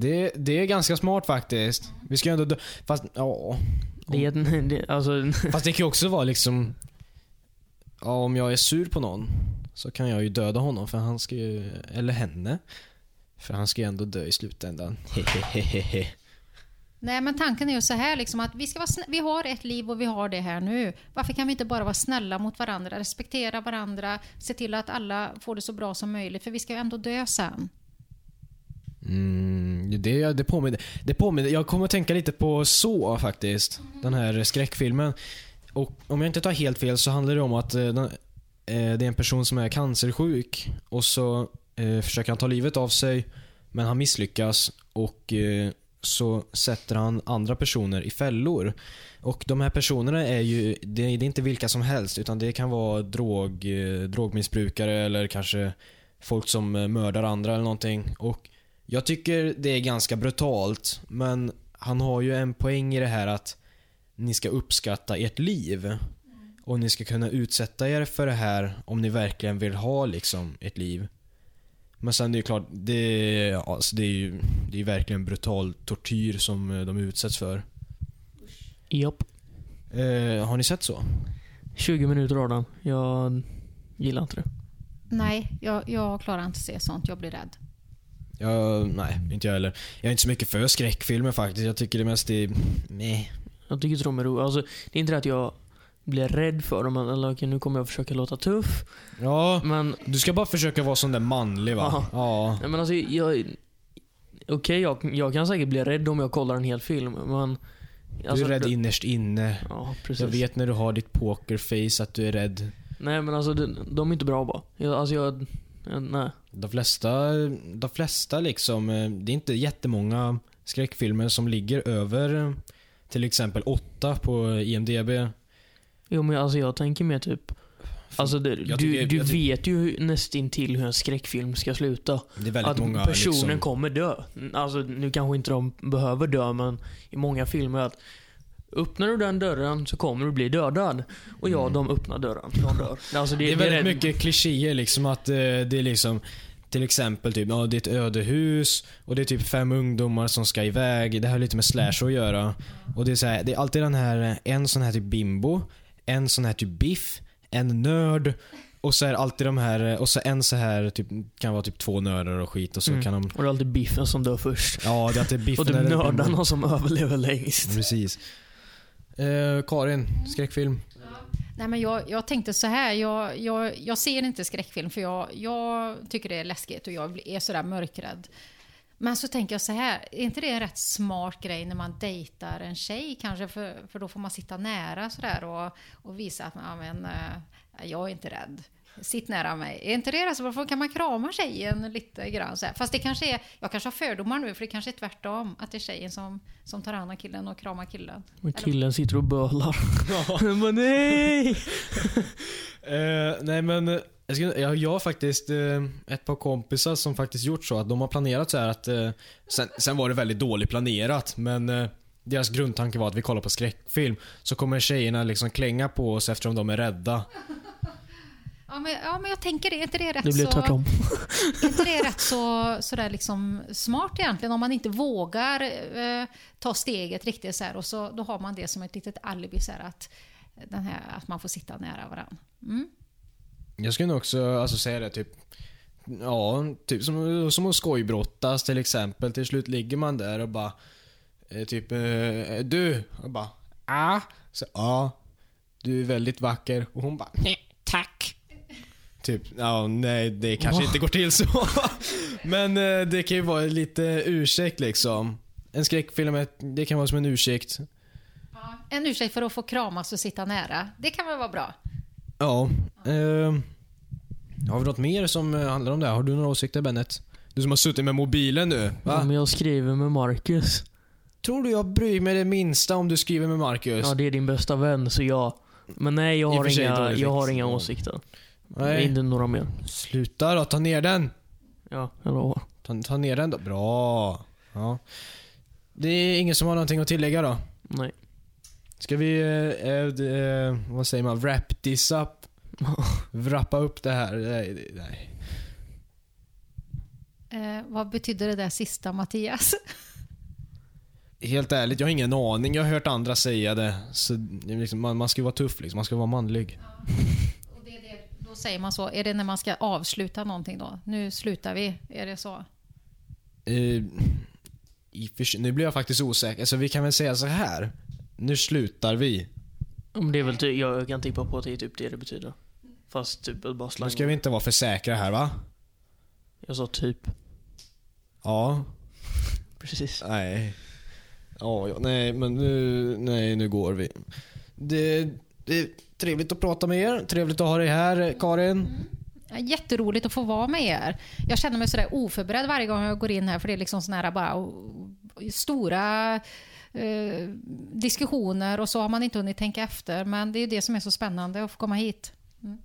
Det, det är ganska smart faktiskt. Vi ska ju ändå dö. Fast, ja. Det det, alltså, Fast det kan ju också vara liksom... Ja, om jag är sur på någon så kan jag ju döda honom för han ska ju... Eller henne. För han ska ju ändå dö i slutändan. Hehehehe. Nej, men tanken är ju så här liksom att vi, ska vara snä- vi har ett liv och vi har det här nu. Varför kan vi inte bara vara snälla mot varandra, respektera varandra, se till att alla får det så bra som möjligt, för vi ska ju ändå dö sen. Mm, det, det påminner, det påminner, jag kommer att tänka lite på så faktiskt. Den här skräckfilmen. Och om jag inte tar helt fel så handlar det om att eh, eh, det är en person som är cancersjuk och så eh, försöker han ta livet av sig men han misslyckas och eh, så sätter han andra personer i fällor. Och de här personerna är ju, det, det är inte vilka som helst utan det kan vara drog, eh, drogmissbrukare eller kanske folk som eh, mördar andra eller någonting. Och jag tycker det är ganska brutalt, men han har ju en poäng i det här att ni ska uppskatta ert liv. Och ni ska kunna utsätta er för det här om ni verkligen vill ha liksom ett liv. Men sen det är ju klart, det, alltså det är ju det är verkligen brutal tortyr som eh, de utsätts för. japp. Eh, har ni sett så? 20 minuter av den. Jag gillar inte det. Nej, jag, jag klarar inte att se sånt. Jag blir rädd. Jag, nej, inte jag heller. Jag är inte så mycket för skräckfilmer faktiskt. Jag tycker det mest är... Meh. Jag tycker inte de är roliga. Alltså, det är inte det att jag blir rädd för dem, eller okej, nu kommer jag försöka låta tuff. Ja, Men, du ska bara försöka vara sån där manlig va? Ja. Ja. nej, men alltså jag... Okej, jag, jag kan säkert bli rädd om jag kollar en hel film, men... Du alltså, är rädd innerst inne. Ja, precis. Jag vet när du har ditt pokerface att du är rädd. Nej men alltså de, de är inte bra bara. Jag, alltså jag, nej. De flesta, de flesta liksom, eh, det är inte jättemånga skräckfilmer som ligger över eh, till exempel 8 på IMDB. Jo men alltså jag tänker mer typ Alltså det, du, tycker- du tycker- vet ju nästintill hur en skräckfilm ska sluta. Det är väldigt att många personen liksom, kommer dö. Alltså nu kanske inte de behöver dö men i många filmer att Öppnar du den dörren så kommer du bli dödad. Och ja, de öppnar dörren. De dör. Alltså det, Mm. Det är väldigt rätt- mycket klichéer liksom att eh, det är liksom till exempel typ, ja, det är ett ödehus och det är typ fem ungdomar som ska iväg. Det har lite med slasher att göra. Och det är, så här, det är alltid den här, eh, en sån här typ bimbo, en sån här typ biff, en nörd och så är det alltid de här, eh, och så en så här typ, kan vara typ två nördar och skit och så Mm. kan de, Och det är alltid biffen som dör först. ja det är alltid biffen Och typ nördarna som överlever längst. Precis. Eh, Karin, skräckfilm? Nej, men jag, jag tänkte så här, jag, jag, jag ser inte skräckfilm för jag, jag tycker det är läskigt och jag är sådär mörkrädd. Men så tänker jag så här, är inte det en rätt smart grej när man dejtar en tjej kanske? För, för då får man sitta nära sådär och, och visa att ja, men, eh, jag är inte rädd. Sitt nära mig. Är inte det det? Så kan man krama tjejen lite grann? Så här. Fast det kanske är, jag kanske har fördomar nu för det kanske är tvärtom. Att det är tjejen som, som tar hand om killen och kramar killen. Men killen sitter och bölar. Men nej! Eh, nej men, jag, skulle, jag, jag har faktiskt eh, ett par kompisar som faktiskt gjort så att de har planerat så här att, eh, sen, sen var det väldigt dåligt planerat men eh, deras grundtanke var att vi kollar på skräckfilm så kommer tjejerna liksom klänga på oss eftersom de är rädda. Ja men, ja, men jag tänker det. Är inte det rätt Det blir så... tvärtom. Är inte det rätt så, sådär liksom smart egentligen? Om man inte vågar eh, ta steget riktigt så här och så då har man det som ett litet alibi så här att, den här, att man får sitta nära varandra. Mm. Jag skulle nog också alltså, säga det typ Ja, typ som, som att skojbrottas till exempel. Till slut ligger man där och bara eh, Typ eh, Du? Och bara ah. Så ja. Du är väldigt vacker. Och hon bara nej, tack. Typ, ja nej det kanske inte går till så. Men eh, det kan ju vara lite ursäkt liksom. En skräckfilm, det kan vara som en ursäkt. En ursäkt för att få kramas och sitta nära. Det kan väl vara bra? Ja. ehm, har vi något mer som eh, handlar om det? här? Har du några åsikter Bennet? Du som har suttit med mobilen nu. Va? Ja, men jag skriver med Marcus. Tror du jag bryr mig det minsta om du skriver med Marcus? Ja, det är din bästa vän, så ja. Men nej, jag I och har sig inga, jag har inga åsikter. Nej. Inte några mer. Sluta då, ta ner den. Ja, jag lovar. Ta, ta ner den då. Bra. Ja. Det är ingen som har någonting att tillägga då? Nej. Ska vi, eh, eh, eh, vad säger man, wrap this up? Wrappa upp det här? Nej, nej. Eh, vad betyder det där sista Mattias? Helt ärligt, jag har ingen aning. Jag har hört andra säga det. Så, liksom, man, man ska vara tuff liksom. Man ska vara manlig. Och det det, då säger man så. Är det när man ska avsluta någonting då? Nu slutar vi. Är det så? Eh, nu blir jag faktiskt osäker. Så vi kan väl säga så här. Nu slutar vi. Men det är väl typ, jag, kan tippa på att det är typ det det betyder. Fast typ bara Nu slang. ska vi inte vara för säkra här va? Jag sa typ. Ja. Precis. Nej. Ja, ja, nej, men nu, nej, nu går vi. Det, det är trevligt att prata med er. Trevligt att ha dig här, Karin. Ja, Jätteroligt att få vara med er. Jag känner mig sådär oförberedd varje gång jag går in här för det är liksom såna här bara stora eh, diskussioner och så har man inte hunnit tänka efter. Men det är ju det som är så spännande att få komma hit. Mm.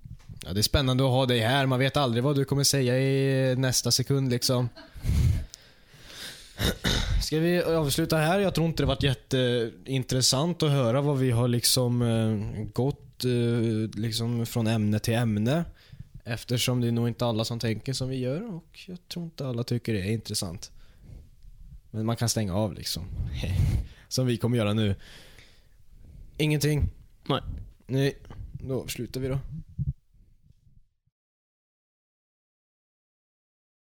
Ja, det är spännande att ha dig här. Man vet aldrig vad du kommer säga i nästa sekund liksom. Ska vi avsluta här? Jag tror inte det varit jätteintressant att höra vad vi har liksom eh, gått eh, liksom från ämne till ämne. Eftersom det är nog inte alla som tänker som vi gör och jag tror inte alla tycker det är intressant. Men man kan stänga av liksom. Som vi kommer göra nu. Ingenting. Nej. Nej, då slutar vi då.